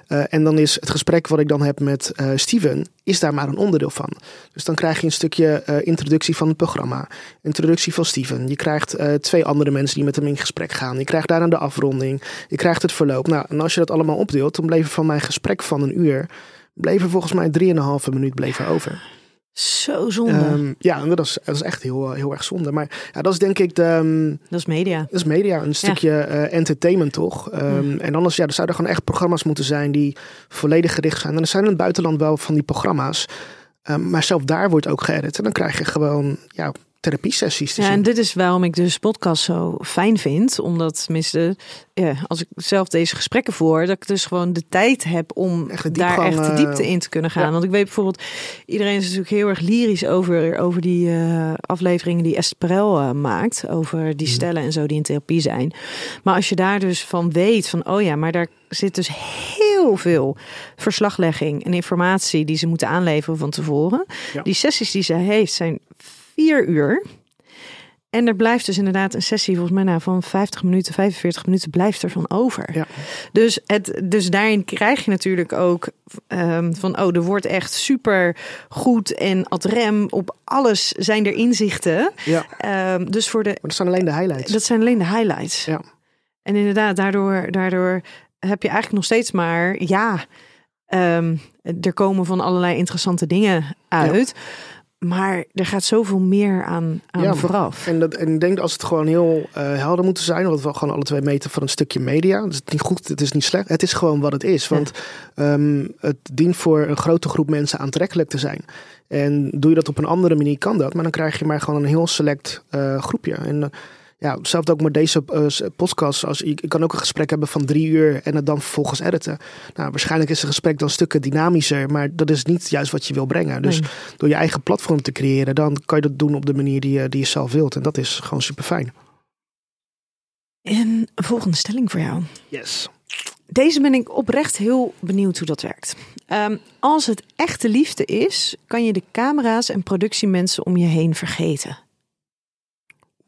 Uh, en dan is het gesprek wat ik dan heb met Steven, is daar maar een onderdeel van. Dus dan krijg je een stukje introductie van het programma. Introductie van Steven. Je krijgt twee andere mensen die met hem in gesprek gaan. Je krijgt daarna de afronding. Je krijgt het verloop. Nou, en als je dat allemaal opdeelt, dan bleef van mijn gesprek van een uur bleef er volgens mij 3,5 minuut bleven over. Zo zonde. Um, ja, dat is, dat is echt heel, heel erg zonde. Maar ja, dat is denk ik de... Um, dat is media. Dat is media, een stukje ja. uh, entertainment toch. Um, ja. En anders ja, er zouden gewoon echt programma's moeten zijn die volledig gericht zijn. En er zijn in het buitenland wel van die programma's. maar zelf daar wordt ook geëdit. En dan krijg je gewoon ja, therapiesessies te ja, zien. En dit is waarom ik dus podcast zo fijn vind. Omdat tenminste, ja, als ik zelf deze gesprekken voer, dat ik dus gewoon de tijd heb om echt daar echt de diepte in te kunnen gaan. ja. Want ik weet bijvoorbeeld, iedereen is natuurlijk heel erg lyrisch over, over die uh, afleveringen die Esther Perel uh, maakt. Over die stellen en zo die in therapie zijn. Maar als je daar dus van weet van, oh ja, maar daar zit dus heel veel verslaglegging en informatie die ze moeten aanleveren van tevoren. Ja. Die sessies die ze heeft zijn vier uur. En er blijft dus inderdaad een sessie, volgens mij nou, van 50 minuten, 45 minuten blijft er van over. Ja. Dus, het, dus daarin krijg je natuurlijk ook um, van, oh, er wordt echt super goed en ad rem op alles zijn er inzichten. Ja. Um, dus voor de. Maar dat zijn alleen de highlights. Dat zijn alleen de highlights. Ja. En inderdaad, daardoor, daardoor heb je eigenlijk nog steeds maar, ja, um, er komen van allerlei interessante dingen uit. Ja. Maar er gaat zoveel meer aan, aan ja, vooraf. En, dat, en ik denk dat als het gewoon heel uh, helder moeten zijn, want we gewoon alle twee meten van een stukje media. Het is niet goed, het is niet slecht. Het is gewoon wat het is. Want ja. um, het dient voor een grote groep mensen aantrekkelijk te zijn. En doe je dat op een andere manier, kan dat. Maar dan krijg je maar gewoon een heel select uh, groepje. En uh, ja, hetzelfde ook met deze uh, podcast. Als, ik, ik kan ook een gesprek hebben van drie uur en het dan vervolgens editen. Nou, waarschijnlijk is een gesprek dan stukken dynamischer, maar dat is niet juist wat je wil brengen. Dus Nee. door je eigen platform te creëren, dan kan je dat doen op de manier die je, die je zelf wilt. En dat is gewoon super fijn. En een volgende stelling voor jou. Yes. deze ben ik oprecht heel benieuwd hoe dat werkt. Ehm, als het echte liefde is, kan je de camera's en productiemensen om je heen vergeten.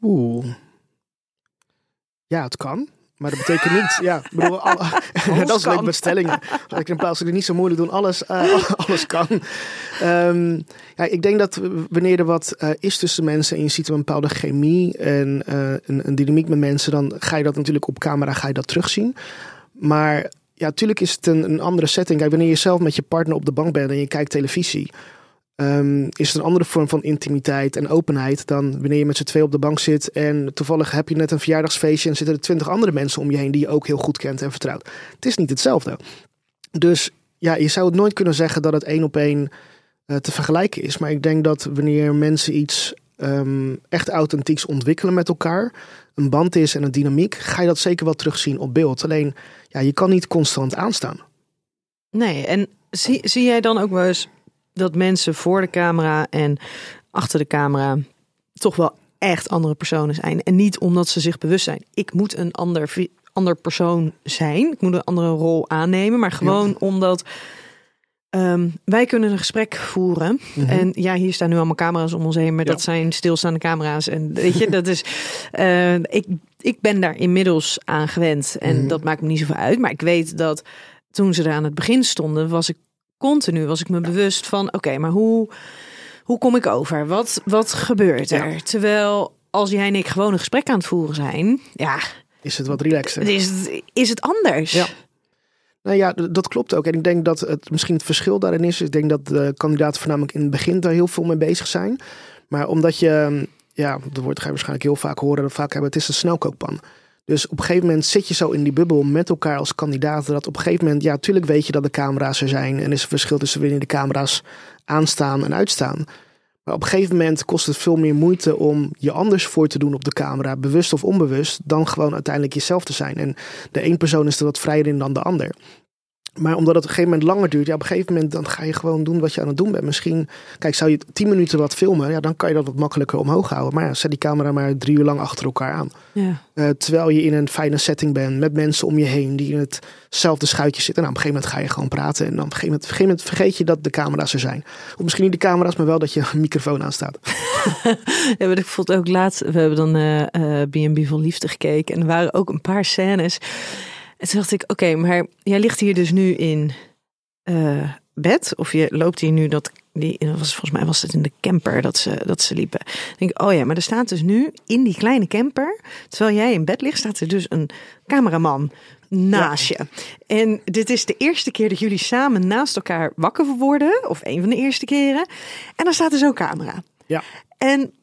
Oeh. Ja, het kan. Maar dat betekent niet, ja, bedoel, al, dat is leuk met stellingen. Ik in plaats van het niet zo moeilijk doen, alles, uh, alles kan. Um, ja, ik denk dat wanneer er wat uh, is tussen mensen en je ziet een bepaalde chemie en uh, een, een, dynamiek met mensen, dan ga je dat natuurlijk op camera ga je dat terugzien. Maar ja, natuurlijk is het een, een andere setting. Kijk, wanneer je zelf met je partner op de bank bent en je kijkt televisie, Um, is het een andere vorm van intimiteit en openheid dan wanneer je met z'n twee op de bank zit en toevallig heb je net een verjaardagsfeestje en zitten er twintig andere mensen om je heen die je ook heel goed kent en vertrouwt. Het is niet hetzelfde. Dus ja, je zou het nooit kunnen zeggen dat het één op één uh, te vergelijken is. Maar ik denk dat wanneer mensen iets um, echt authentieks ontwikkelen met elkaar, een band is en een dynamiek, ga je dat zeker wel terugzien op beeld. Alleen, ja, je kan niet constant aanstaan. Nee, en zie, zie jij dan ook wel eens dat mensen voor de camera en achter de camera toch wel echt andere personen zijn. En niet omdat ze zich bewust zijn. Ik moet een ander, ander persoon zijn. Ik moet een andere rol aannemen. Maar gewoon ja. omdat um, wij kunnen een gesprek voeren. Mm -hmm. En ja, hier staan nu allemaal camera's om ons heen. Maar ja. dat zijn stilstaande camera's. En weet je, dat is... Uh, ik, ik ben daar inmiddels aan gewend. En mm -hmm. dat maakt me niet zoveel uit. Maar ik weet dat toen ze er aan het begin stonden, was ik continu was ik me bewust van: oké, okay, maar hoe, hoe kom ik over? Wat, wat gebeurt er? Ja. Terwijl als jij en ik gewoon een gesprek aan het voeren zijn, ja. Is het wat relaxter? Is het, is het anders? Ja. Nou ja, dat klopt ook. En ik denk dat het misschien het verschil daarin is. Ik denk dat de kandidaten voornamelijk in het begin daar heel veel mee bezig zijn. Maar omdat je, ja, dat woord ga je waarschijnlijk heel vaak horen, dat vaak hebben, het is een snelkookpan. Dus op een gegeven moment zit je zo in die bubbel met elkaar als kandidaten. Dat op een gegeven moment, ja, natuurlijk weet je dat de camera's er zijn. En is een verschil tussen wanneer de camera's aanstaan en uitstaan. Maar op een gegeven moment kost het veel meer moeite om je anders voor te doen op de camera, bewust of onbewust, dan gewoon uiteindelijk jezelf te zijn. En de een persoon is er wat vrijer in dan de ander. Maar omdat het op een gegeven moment langer duurt, ja, op een gegeven moment dan ga je gewoon doen wat je aan het doen bent. Misschien, kijk, zou je tien minuten wat filmen, ja, dan kan je dat wat makkelijker omhoog houden. Maar ja, zet die camera maar drie uur lang achter elkaar aan. Ja. Uh, terwijl je in een fijne setting bent, met mensen om je heen die in hetzelfde schuitje zitten. En nou, op een gegeven moment ga je gewoon praten. En dan op een gegeven moment, op een gegeven moment vergeet je dat de camera's er zijn. Of misschien niet de camera's, maar wel dat je een microfoon aanstaat. ja, ik vond ook laatst, we hebben dan B&B uh, uh, van Liefde gekeken. En er waren ook een paar scènes. En toen dacht ik, oké, okay, maar jij ligt hier dus nu in uh, bed. Of je loopt hier nu dat. Die, was, volgens mij was het in de camper dat ze, dat ze liepen. Ik denk, oh ja, maar er staat dus nu in die kleine camper. Terwijl jij in bed ligt, staat er dus een cameraman naast ja. je. En dit is de eerste keer dat jullie samen naast elkaar wakker worden. Of een van de eerste keren. En dan staat er zo'n camera. Ja. En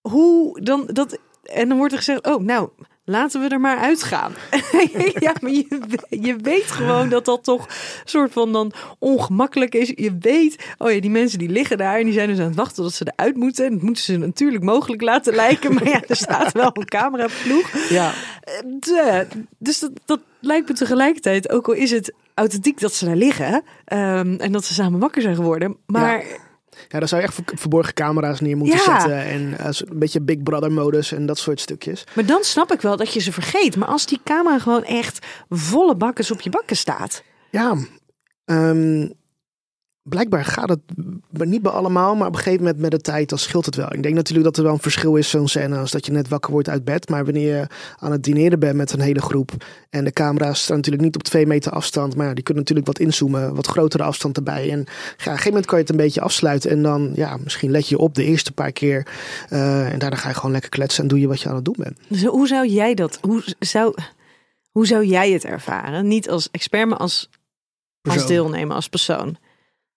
hoe dan dat. En dan wordt er gezegd, oh, nou, laten we er maar uitgaan. ja, maar je, je weet gewoon dat dat toch een soort van dan ongemakkelijk is. Je weet, oh ja, die mensen die liggen daar en die zijn dus aan het wachten tot ze eruit moeten. En dat moeten ze natuurlijk mogelijk laten lijken. Maar ja, er staat wel een cameraploeg. Ja. De, dus dat, dat lijkt me tegelijkertijd, ook al is het authentiek dat ze daar liggen um, en dat ze samen wakker zijn geworden. Maar... Ja. Ja, daar zou je echt verborgen camera's neer moeten ja. zetten. En uh, een beetje Big Brother modus en dat soort stukjes. Maar dan snap ik wel dat je ze vergeet. Maar als die camera gewoon echt volle bakkes op je bakken staat. Ja, um, blijkbaar gaat het niet bij allemaal, maar op een gegeven moment met de tijd dan scheelt het wel. Ik denk natuurlijk dat er wel een verschil is zo'n scène als dat je net wakker wordt uit bed. Maar wanneer je aan het dineren bent met een hele groep en de camera's staan natuurlijk niet op twee meter afstand, maar die kunnen natuurlijk wat inzoomen, wat grotere afstand erbij. En ja, op een gegeven moment kan je het een beetje afsluiten en dan ja, misschien let je op de eerste paar keer uh, en daarna ga je gewoon lekker kletsen en doe je wat je aan het doen bent. Dus hoe zou jij dat, hoe zou, hoe zou jij het ervaren? Niet als expert, maar als, als deelnemer, als persoon.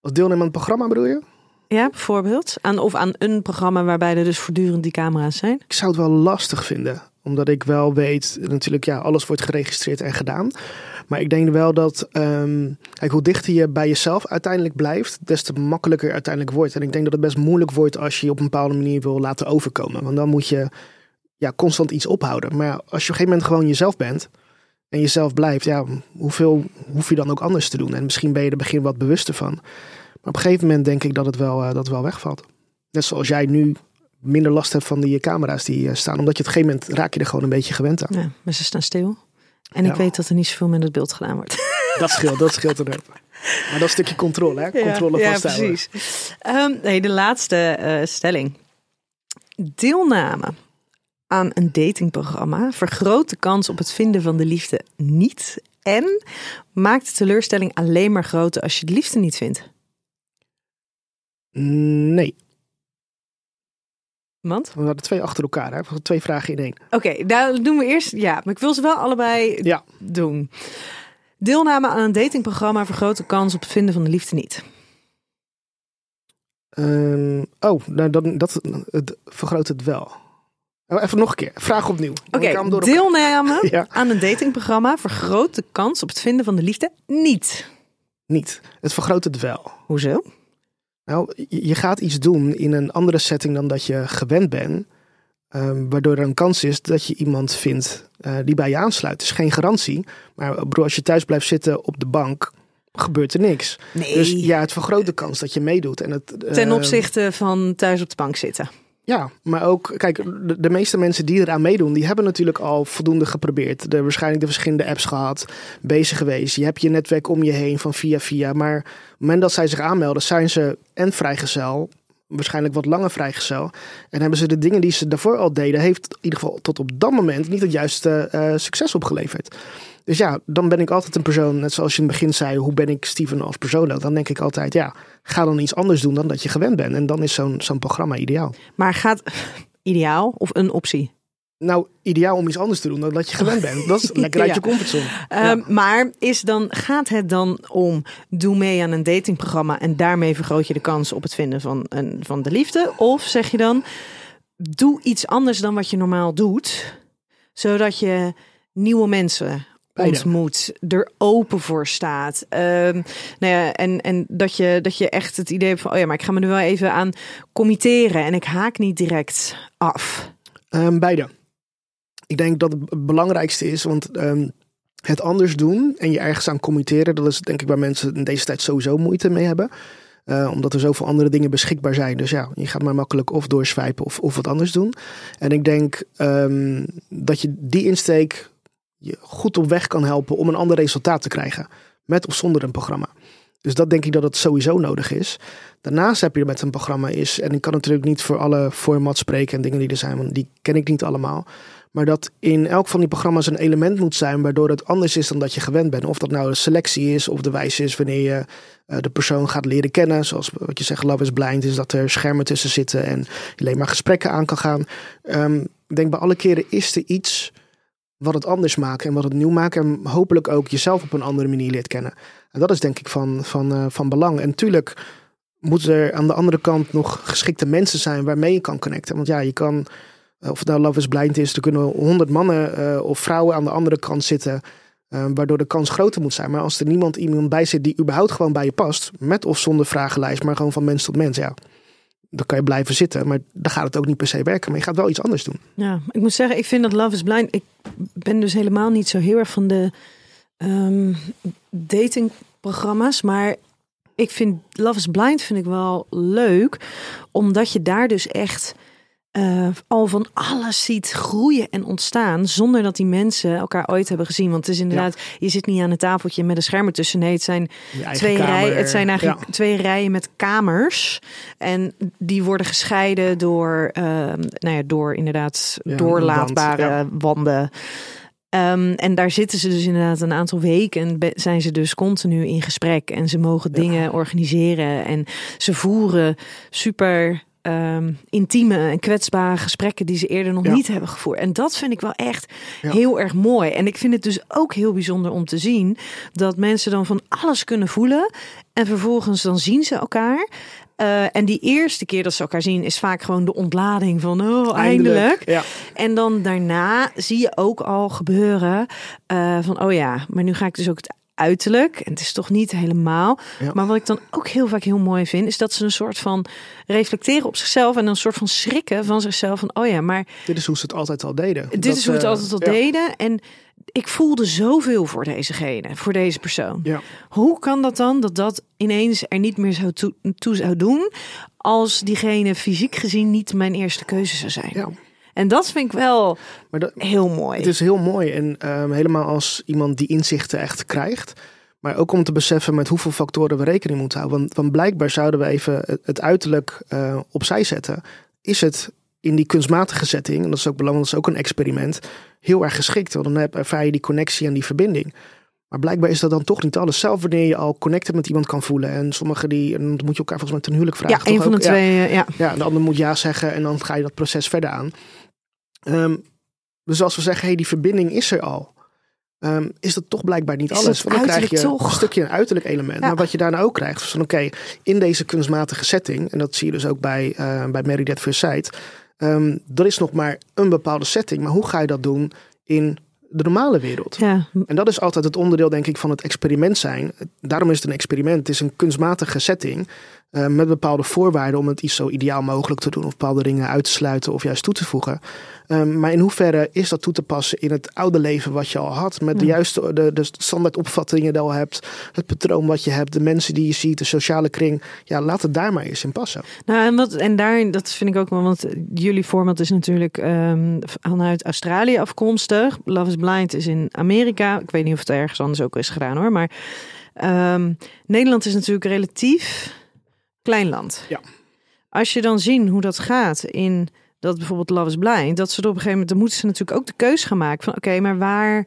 Als deelnemer aan het programma bedoel je? Ja, bijvoorbeeld. Aan, of aan een programma waarbij er dus voortdurend die camera's zijn. Ik zou het wel lastig vinden. Omdat ik wel weet, natuurlijk, ja, alles wordt geregistreerd en gedaan. Maar ik denk wel dat, um, kijk, hoe dichter je bij jezelf uiteindelijk blijft, des te makkelijker uiteindelijk wordt. En ik denk dat het best moeilijk wordt als je je op een bepaalde manier wil laten overkomen. Want dan moet je ja, constant iets ophouden. Maar als je op een gegeven moment gewoon jezelf bent, en jezelf blijft, ja, hoeveel hoef je dan ook anders te doen? En misschien ben je er begin wat bewuster van. Maar op een gegeven moment denk ik dat het wel, uh, dat het wel wegvalt. Net zoals jij nu minder last hebt van die camera's die uh, staan. Omdat je op een gegeven moment raak je er gewoon een beetje gewend aan. Ja, maar ze staan stil. En ik Ja. weet dat er niet zoveel met het beeld gedaan wordt. Dat scheelt, dat scheelt er ook. Maar dat is een stukje controle, hè? Controle ja, vasthouden. precies. Ehm, nee, de laatste eh, stelling. Deelname aan een datingprogramma vergroot de kans op het vinden van de liefde niet en maakt de teleurstelling alleen maar groter als je de liefde niet vindt. Nee, Want? we hadden twee achter elkaar, hè? Twee vragen in één. Oké, daar doen we eerst. Ja, maar ik wil ze wel allebei Ja, doen. Deelname aan een datingprogramma vergroot de kans op het vinden van de liefde niet. Ehm, oh, nou, dan, dat het vergroot het wel. Oh, even nog een keer. Vraag opnieuw. Oké, deelname Ja. aan een datingprogramma vergroot de kans op het vinden van de liefde niet. Niet. Het vergroot het wel. Hoezo? Nou, je gaat iets doen in een andere setting dan dat je gewend bent. ehm, waardoor er een kans is dat je iemand vindt eh, die bij je aansluit. Het is geen garantie. Maar eh, bro, als je thuis blijft zitten op de bank, gebeurt er niks. Nee. Dus ja, het vergroot de kans dat je meedoet. En het, Ten ehm, opzichte van thuis op de bank zitten. Ja, maar ook, kijk, de, de meeste mensen die eraan meedoen, die hebben natuurlijk al voldoende geprobeerd. Er waarschijnlijk de verschillende apps gehad, bezig geweest. Je hebt je netwerk om je heen van via via. Maar op het moment dat zij zich aanmelden, zijn ze en vrijgezel, waarschijnlijk wat langer vrijgezel. En hebben ze de dingen die ze daarvoor al deden, heeft in ieder geval tot op dat moment niet het juiste eh, succes opgeleverd. Dus ja, dan ben ik altijd een persoon, net zoals je in het begin zei, hoe ben ik Steven als persoon? Dan denk ik altijd, ja, ga dan iets anders doen dan dat je gewend bent. En dan is zo'n zo'n programma ideaal. Maar gaat ideaal of een optie? Nou, ideaal om iets anders te doen dan dat je gewend bent. Dat is lekker uit Ja. je comfortzone. Ehm, Maar is dan, gaat het dan om doe mee aan een datingprogramma en daarmee vergroot je de kans op het vinden van, een, van de liefde? Of zeg je dan doe iets anders dan wat je normaal doet, zodat je nieuwe mensen. Ontmoet, er open voor staat. Ehm, nou ja, en, en dat, je, dat je echt het idee hebt van, oh ja, maar ik ga me er wel even aan committeren en ik haak niet direct af. Ehm, beide. Ik denk dat het belangrijkste is, want ehm, het anders doen en je ergens aan committeren, dat is denk ik waar mensen in deze tijd sowieso moeite mee hebben. Eh, omdat er zoveel andere dingen beschikbaar zijn. Dus ja, je gaat maar makkelijk of doorswipen of, of wat anders doen. En ik denk dat je die insteek je goed op weg kan helpen om een ander resultaat te krijgen. Met of zonder een programma. Dus dat denk ik dat het sowieso nodig is. Daarnaast heb je met een programma is, en ik kan natuurlijk niet voor alle formats spreken en dingen die er zijn, want die ken ik niet allemaal. Maar dat in elk van die programma's een element moet zijn waardoor het anders is dan dat je gewend bent. Of dat nou de selectie is of de wijze is wanneer je eh, de persoon gaat leren kennen. Zoals wat je zegt, Love is Blind, is dat er schermen tussen zitten en alleen maar gesprekken aan kan gaan. Ehm, ik denk bij alle keren is er iets wat het anders maakt en wat het nieuw maakt. En hopelijk ook jezelf op een andere manier leert kennen. En dat is denk ik van, van, eh, van belang. En natuurlijk moeten er aan de andere kant nog geschikte mensen zijn waarmee je kan connecten. Want ja, je kan, eh, of het nou Love is Blind is, er kunnen honderd mannen eh, of vrouwen aan de andere kant zitten. waardoor de kans groter moet zijn. Maar als er niemand iemand bij zit die überhaupt gewoon bij je past, met of zonder vragenlijst, maar gewoon van mens tot mens, ja, dan kan je blijven zitten. Maar dan gaat het ook niet per se werken. Maar je gaat wel iets anders doen. Ja, ik moet zeggen, ik vind dat Love is Blind. Ik ben dus helemaal niet zo heel erg van de ehm, datingprogramma's. Maar ik vind Love is Blind vind ik wel leuk. Omdat je daar dus echt eh, al van alles ziet groeien en ontstaan. Zonder dat die mensen elkaar ooit hebben gezien. Want het is inderdaad, je zit niet aan een tafeltje met een scherm ertussen. Nee, het zijn twee kamer. rijen. Het zijn eigenlijk Ja. twee rijen met kamers. En die worden gescheiden door, ehm, nou ja, door inderdaad Ja, doorlaatbare wanden. Ehm, en daar zitten ze dus inderdaad een aantal weken. En zijn ze dus continu in gesprek. En ze mogen dingen organiseren. En ze voeren super ehm, intieme en kwetsbare gesprekken die ze eerder nog Ja. niet hebben gevoerd. En dat vind ik wel echt Ja. heel erg mooi. En ik vind het dus ook heel bijzonder om te zien dat mensen dan van alles kunnen voelen. En vervolgens dan zien ze elkaar. Eh, en die eerste keer dat ze elkaar zien is vaak gewoon de ontlading van oh eindelijk. Ja. En dan daarna zie je ook al gebeuren eh, van oh ja, maar nu ga ik dus ook het uiterlijk. En het is toch niet helemaal. Ja. Maar wat ik dan ook heel vaak heel mooi vind, is dat ze een soort van reflecteren op zichzelf en een soort van schrikken van zichzelf van oh ja, maar Dit is hoe ze het altijd al deden. dit Dat, is hoe we het eh, altijd al ja. deden. En ik voelde zoveel voor dezegene, voor deze persoon. Ja. Hoe kan dat dan dat dat ineens er niet meer zou toe, toe zou doen als diegene fysiek gezien niet mijn eerste keuze zou zijn? Ja. En dat vind ik wel Maar dat, heel mooi. Het is heel mooi en ehm, helemaal als iemand die inzichten echt krijgt. Maar ook om te beseffen met hoeveel factoren we rekening moeten houden. Want, want blijkbaar zouden we even het, uiterlijk eh, opzij zetten. Is het in die kunstmatige setting, en dat is ook belangrijk, dat is ook een experiment, heel erg geschikt. Want dan heb- ervaar je die connectie en die verbinding. Maar blijkbaar is dat dan toch niet alles. Zelf wanneer je al connected met iemand kan voelen. En sommigen die, en dan moet je elkaar volgens mij ten huwelijk vragen. ja, een van de ook? Twee. eh, Ja. Ja, de ander moet ja zeggen en dan ga je dat proces verder aan. Ehm, dus als we zeggen, hey, die verbinding is er al. ehm, is dat toch blijkbaar niet alles. Want dan krijg je toch? een stukje een uiterlijk element. Ja. Maar wat je daarna ook krijgt, is van oké, in deze kunstmatige setting, en dat zie je dus ook bij, eh bij Married at First Sight, er is nog maar een bepaalde setting. Maar hoe ga je dat doen in de normale wereld? Ja. En dat is altijd het onderdeel, denk ik, van het experiment zijn. Daarom is het een experiment. Het is een kunstmatige setting. Eh, met bepaalde voorwaarden om het iets zo ideaal mogelijk te doen. Of bepaalde dingen uit te sluiten of juist toe te voegen. Ehm, maar in hoeverre is dat toe te passen in het oude leven wat je al had? Met de Ja. juiste de, de standaard opvattingen die je al hebt. Het patroon wat je hebt. De mensen die je ziet. De sociale kring. Ja, laat het daar maar eens in passen. Nou, en, wat, en daarin, dat vind ik ook wel, want jullie format is natuurlijk ehm, vanuit Australië afkomstig. Love is Blind is in Amerika. Ik weet niet of het ergens anders ook is gedaan hoor. Maar ehm, Nederland is natuurlijk relatief klein land. Ja. Als je dan zien hoe dat gaat in dat bijvoorbeeld Love is Blind, dat ze er op een gegeven moment, dan moeten ze natuurlijk ook de keus gaan maken van oké, maar waar,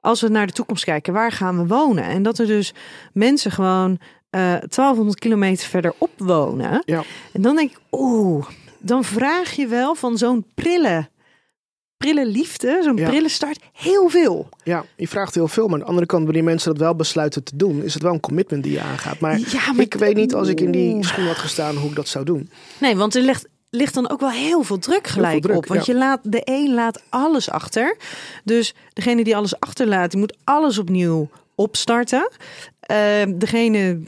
als we naar de toekomst kijken, waar gaan we wonen? En dat er dus mensen gewoon eh 1200 kilometer verderop wonen. Ja. En dan denk ik, oeh, dan vraag je wel van zo'n prille, prille liefde, zo'n Ja. prille start, heel veel. Ja, je vraagt heel veel. Maar aan de andere kant, wanneer mensen dat wel besluiten te doen, is het wel een commitment die je aangaat. Maar, Ja, maar ik weet niet als ik in die schoen had gestaan hoe ik dat zou doen. Nee, want er ligt, ligt dan ook wel heel veel druk gelijk druk, op. Want ja. je laat, de een laat alles achter. Dus degene die alles achterlaat, die moet alles opnieuw opstarten. Eh, degene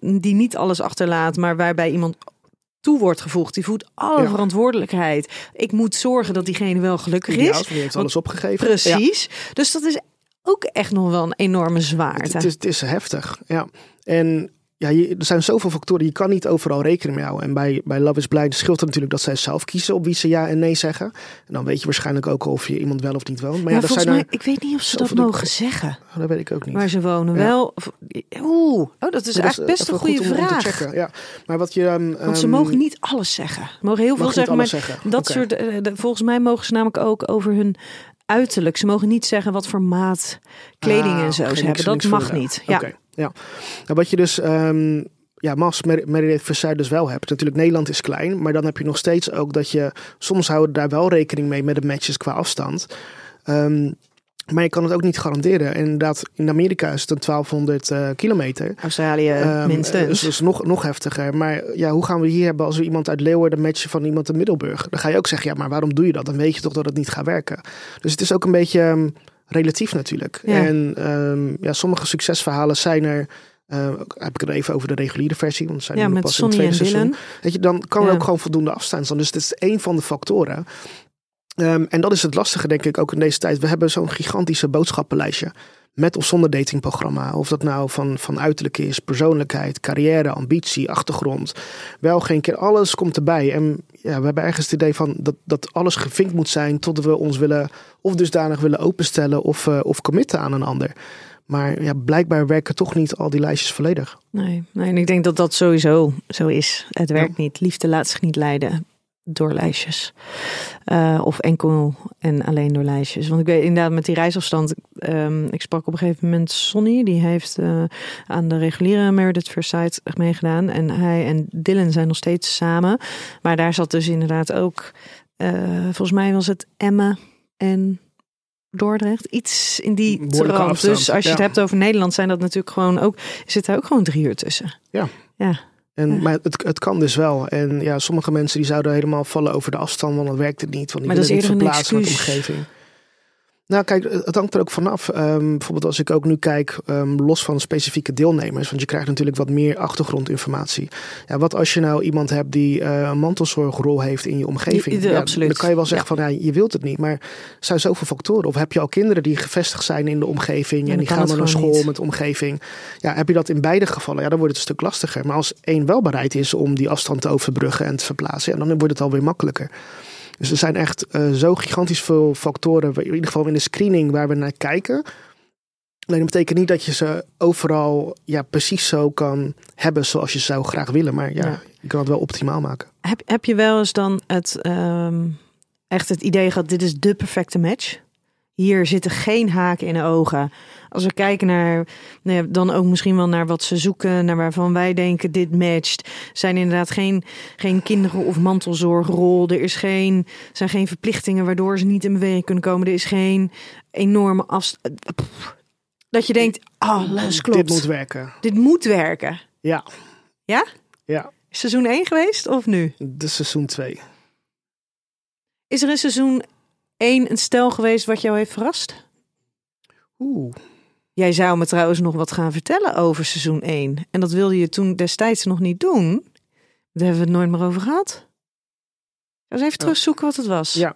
die niet alles achterlaat, maar waarbij iemand toe wordt gevoegd, die voelt alle Ja. verantwoordelijkheid. Ik moet zorgen dat diegene wel gelukkig is. die heeft Want- alles opgegeven. Ja. Precies. Dus dat is ook echt nog wel een enorme zwaarte. Het, is, het is heftig, ja. En ja, je, er zijn zoveel factoren, je kan niet overal rekening mee houden. En bij, bij Love is Blind scheelt het natuurlijk dat zij zelf kiezen op wie ze ja en nee zeggen. En dan weet je waarschijnlijk ook of je iemand wel of niet woont. Maar ja, volgens zijn mij, ik weet niet of ze dat mogen zeggen. Oh, dat weet ik ook niet. Waar ze wonen Ja. wel. of- Oeh, oh, dat is Maar dat eigenlijk best een goede te vraag. checken, ja. Maar wat je... ehm, Want ze ehm, mogen niet alles zeggen. Ze mogen heel veel zeggen, maar zeggen. dat soort. eh, de- volgens mij mogen ze namelijk ook over hun uiterlijk. Ze mogen niet zeggen wat voor maat kleding Ah, en zo ze hebben. Dat mag niet. Ja. Ja. Nou, wat je dus, ehm ja, Mas, Meredith Versailles dus wel hebt. Natuurlijk, Nederland is klein, maar dan heb je nog steeds ook dat je, soms houden daar wel rekening mee met de matches qua afstand. Ehm, maar je kan het ook niet garanderen. En inderdaad, in Amerika is het een 1200 eh, kilometer. Australië Ehm, minstens. Dus, dus nog, nog heftiger. Maar ja, hoe gaan we hier hebben als we iemand uit Leeuwarden matchen van iemand in Middelburg? Dan ga je ook zeggen, ja, maar waarom doe je dat? Dan weet je toch dat het niet gaat werken. Dus het is ook een beetje relatief natuurlijk. Ja. En ehm, ja, sommige succesverhalen zijn er. eh, heb ik het even over de reguliere versie, want zijn ja, nu met pas in het Sonny tweede seizoen. Weet je, dan kan er Ja. ook gewoon voldoende afstand zijn. Dus het is één van de factoren. Ehm, en dat is het lastige, denk ik, ook in deze tijd. We hebben zo'n gigantische boodschappenlijstje. Met of zonder datingprogramma. Of dat nou van, van uiterlijk is, persoonlijkheid, carrière, ambitie, achtergrond. Wel geen keer, alles komt erbij. En ja, we hebben ergens het idee van dat, dat alles gevinkt moet zijn. Tot we ons willen, of dusdanig willen openstellen of, eh, of committen aan een ander. Maar ja, blijkbaar werken toch niet al die lijstjes volledig. Nee, nee, en ik denk dat dat sowieso zo is. Het werkt niet. Liefde laat zich niet leiden door lijstjes. Eh, of enkel en alleen door lijstjes. Want ik weet inderdaad met die reisafstand. ehm, ik sprak op een gegeven moment Sonny. Die heeft eh, aan de reguliere Meredith Sight meegedaan. En hij en Dylan zijn nog steeds samen. Maar daar zat dus inderdaad ook... eh, volgens mij was het Emma en... Dordrecht, iets in die trant. Dus als je het hebt over Nederland, zijn dat natuurlijk gewoon ook zit er ook gewoon drie uur tussen. Ja. Ja. En. Maar het, het kan dus wel. En ja, sommige mensen die zouden helemaal vallen over de afstand, want dat werkt het niet. Want die Maar dat is niet eerder een excuus. omgeving. Nou, kijk, het hangt er ook vanaf. Ehm bijvoorbeeld als ik ook nu kijk, ehm, los van specifieke deelnemers, want je krijgt natuurlijk wat meer achtergrondinformatie. Ja, wat als je nou iemand hebt die eh, een mantelzorgrol heeft in je omgeving? Ja, absoluut. Dan kan je wel zeggen van, ja, je wilt het niet. Maar er zijn zoveel factoren. Of heb je al kinderen die gevestigd zijn in de omgeving en die gaan naar school niet. met de omgeving. Ja, heb je dat in beide gevallen? Ja, dan wordt het een stuk lastiger. Maar als één wel bereid is om die afstand te overbruggen en te verplaatsen, ja, dan wordt het alweer makkelijker. Dus er zijn echt uh, zo gigantisch veel factoren, in ieder geval in de screening waar we naar kijken. Alleen dat betekent niet dat je ze overal ja, precies zo kan hebben zoals je zou graag willen. Maar ja, ja. je kan het wel optimaal maken. Heb, heb je wel eens dan het, um, echt het idee gehad, dit is de perfecte match? Hier zitten geen haken in de ogen. Als we kijken naar, nou dan ook misschien wel naar wat ze zoeken, naar waarvan wij denken dit matcht, zijn inderdaad geen, geen kinderen- of mantelzorgrol. Er is geen, zijn geen verplichtingen waardoor ze niet in beweging kunnen komen. Er is geen enorme afstand. Dat je denkt, alles klopt. Dit moet werken. Dit moet werken. Ja. Ja? Ja. Seizoen 1 geweest of nu? De seizoen 2. Is er in seizoen 1 een stel geweest wat jou heeft verrast? Oeh. Jij zou me trouwens nog wat gaan vertellen over seizoen 1. En dat wilde je toen destijds nog niet doen. Daar hebben we het nooit meer over gehad. Eens even terugzoeken wat het was. Ja.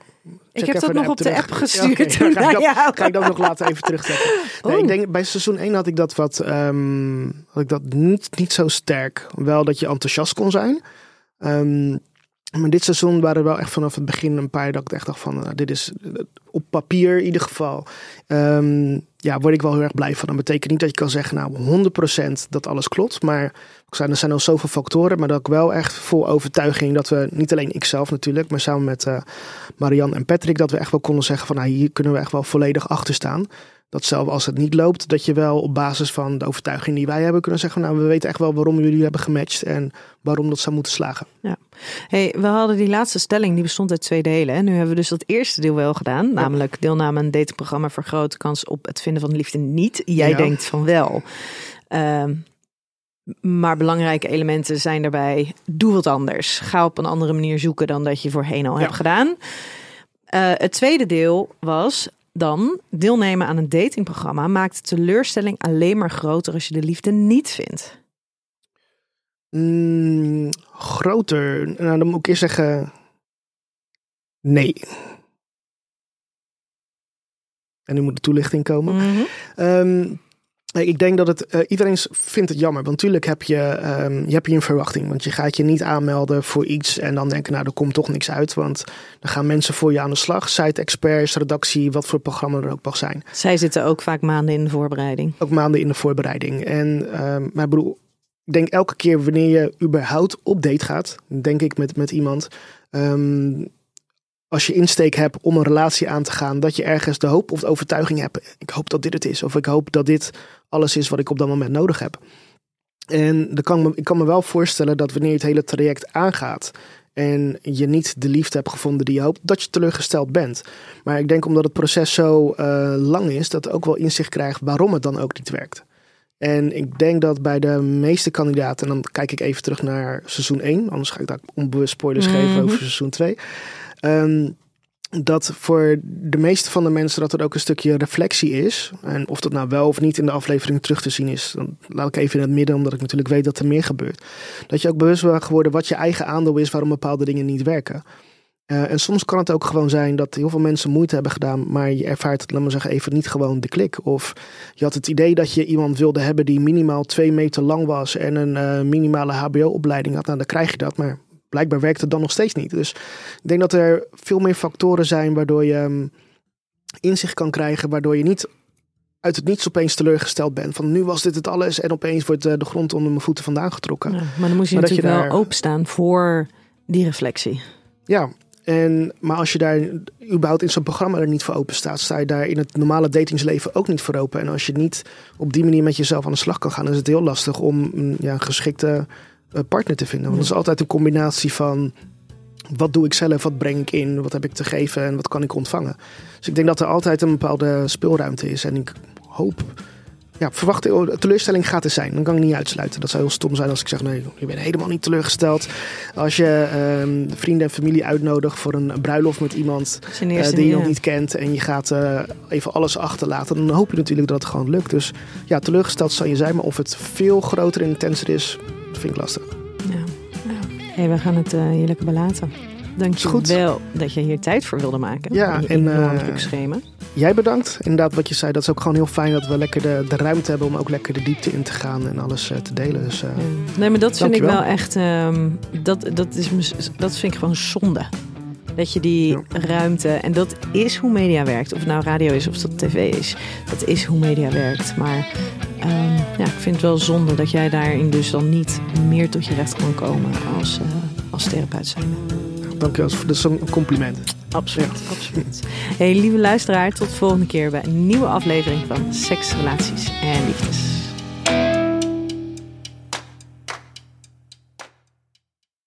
Ik heb dat nog op de app gestuurd. Ja, okay. ga, ik dat, ga ik dat nog later even terugzetten. Nee, Ik denk bij seizoen 1 had ik dat wat um, had ik dat niet, niet zo sterk. Wel dat je enthousiast kon zijn. Um, maar dit seizoen waren er wel echt vanaf het begin een paar dat ik echt dacht van, nou, dit is op papier in ieder geval. Um, ja, word ik wel heel erg blij van. Dat betekent niet dat je kan zeggen, nou 100% dat alles klopt. Maar er zijn al zoveel factoren. Maar dat ik wel echt vol overtuiging dat we, niet alleen ikzelf natuurlijk, maar samen met uh, Marianne en Patrick, dat we echt wel konden zeggen van, nou hier kunnen we echt wel volledig achter staan dat zelfs als het niet loopt, dat je wel op basis van de overtuiging die wij hebben kunnen zeggen, nou we weten echt wel waarom jullie hebben gematcht en waarom dat zou moeten slagen. Ja. Hey, we hadden die laatste stelling, die bestond uit twee delen. En nu hebben we dus dat eerste deel wel gedaan, namelijk deelname aan een datingprogramma vergroot kans op het vinden van de liefde niet. Jij denkt van wel. Uh, maar belangrijke elementen zijn daarbij, doe wat anders. Ga op een andere manier zoeken dan dat je voorheen al hebt gedaan. Uh, het tweede deel was dan deelnemen aan een datingprogramma maakt de teleurstelling alleen maar groter als je de liefde niet vindt. Mm, groter. Nou, dan moet ik eerst zeggen. Nee. En nu moet de toelichting komen. Um, ik denk dat het, uh, iedereen vindt het jammer. Want natuurlijk heb je, um, je, hebt je een verwachting. Want je gaat je niet aanmelden voor iets en dan denken, nou, er komt toch niks uit. Want dan gaan mensen voor je aan de slag. Site experts, redactie, wat voor programma er ook mag zijn. Zij zitten ook vaak maanden in de voorbereiding. Ook maanden in de voorbereiding. En um, maar bedoel, ik denk elke keer wanneer je überhaupt op date gaat, denk ik met, met iemand. Um, als je insteek hebt om een relatie aan te gaan, dat je ergens de hoop of de overtuiging hebt. Ik hoop dat dit het is. Of ik hoop dat dit alles is wat ik op dat moment nodig heb. En dan kan me, ik kan me wel voorstellen dat wanneer je het hele traject aangaat en je niet de liefde hebt gevonden die je hoopt, dat je teleurgesteld bent. Maar ik denk omdat het proces zo uh, lang is, dat ook wel inzicht krijgt waarom het dan ook niet werkt. En ik denk dat bij de meeste kandidaten, en dan kijk ik even terug naar seizoen 1, anders ga ik daar onbewust spoilers mm -hmm. geven over seizoen 2. Um, dat voor de meeste van de mensen dat er ook een stukje reflectie is. En of dat nou wel of niet in de aflevering terug te zien is, dan laat ik even in het midden, omdat ik natuurlijk weet dat er meer gebeurt. Dat je ook bewust bent geworden wat je eigen aandeel is waarom bepaalde dingen niet werken. Uh, en soms kan het ook gewoon zijn dat heel veel mensen moeite hebben gedaan, maar je ervaart, laat maar zeggen, even niet gewoon de klik. Of je had het idee dat je iemand wilde hebben die minimaal twee meter lang was en een uh, minimale HBO-opleiding had. Nou, dan krijg je dat, maar blijkbaar werkt het dan nog steeds niet. Dus ik denk dat er veel meer factoren zijn waardoor je um, inzicht kan krijgen, waardoor je niet uit het niets opeens teleurgesteld bent. Van nu was dit het alles en opeens wordt uh, de grond onder mijn voeten vandaan getrokken. Ja, maar dan moet je natuurlijk je daar... wel openstaan voor die reflectie. Ja, en, maar als je daar überhaupt in zo'n programma er niet voor open staat, sta je daar in het normale datingsleven ook niet voor open. En als je niet op die manier met jezelf aan de slag kan gaan, is het heel lastig om ja, een geschikte eh, partner te vinden. Want het is altijd een combinatie van wat doe ik zelf, wat breng ik in, wat heb ik te geven en wat kan ik ontvangen. Dus ik denk dat er altijd een bepaalde speelruimte is. En ik hoop, ja, verwacht, teleurstelling gaat er zijn. Dan kan ik niet uitsluiten. Dat zou heel stom zijn als ik zeg, nee, je bent helemaal niet teleurgesteld. Als je uh, vrienden en familie uitnodigt voor een bruiloft met iemand uh, die je nog niet kent. En je gaat uh, even alles achterlaten. Dan hoop je natuurlijk dat het gewoon lukt. Dus ja, teleurgesteld zal je zijn. Maar of het veel groter en intenser is, vind ik lastig. Ja. Hey, we gaan het uh, hier lekker belaten. Dank je goed. wel dat je hier tijd voor wilde maken. Ja, en uh, schema. Jij bedankt. Inderdaad, wat je zei, dat is ook gewoon heel fijn dat we lekker de, de ruimte hebben om ook lekker de diepte in te gaan en alles uh, te delen. Dus, uh. Nee, maar dat vind ik wel echt. Um, dat, dat, is, dat vind ik gewoon zonde. Dat je die ruimte, en dat is hoe media werkt. Of het nou radio is of dat tv is. Dat is hoe media werkt. Maar um, ja, ik vind het wel zonde dat jij daarin dus dan niet meer tot je recht kan komen als, uh, als therapeut zijn. Dankjewel, dat is een compliment. Absoluut, absoluut. Hey, lieve luisteraar, tot de volgende keer bij een nieuwe aflevering van Seks, Relaties en Liefdes.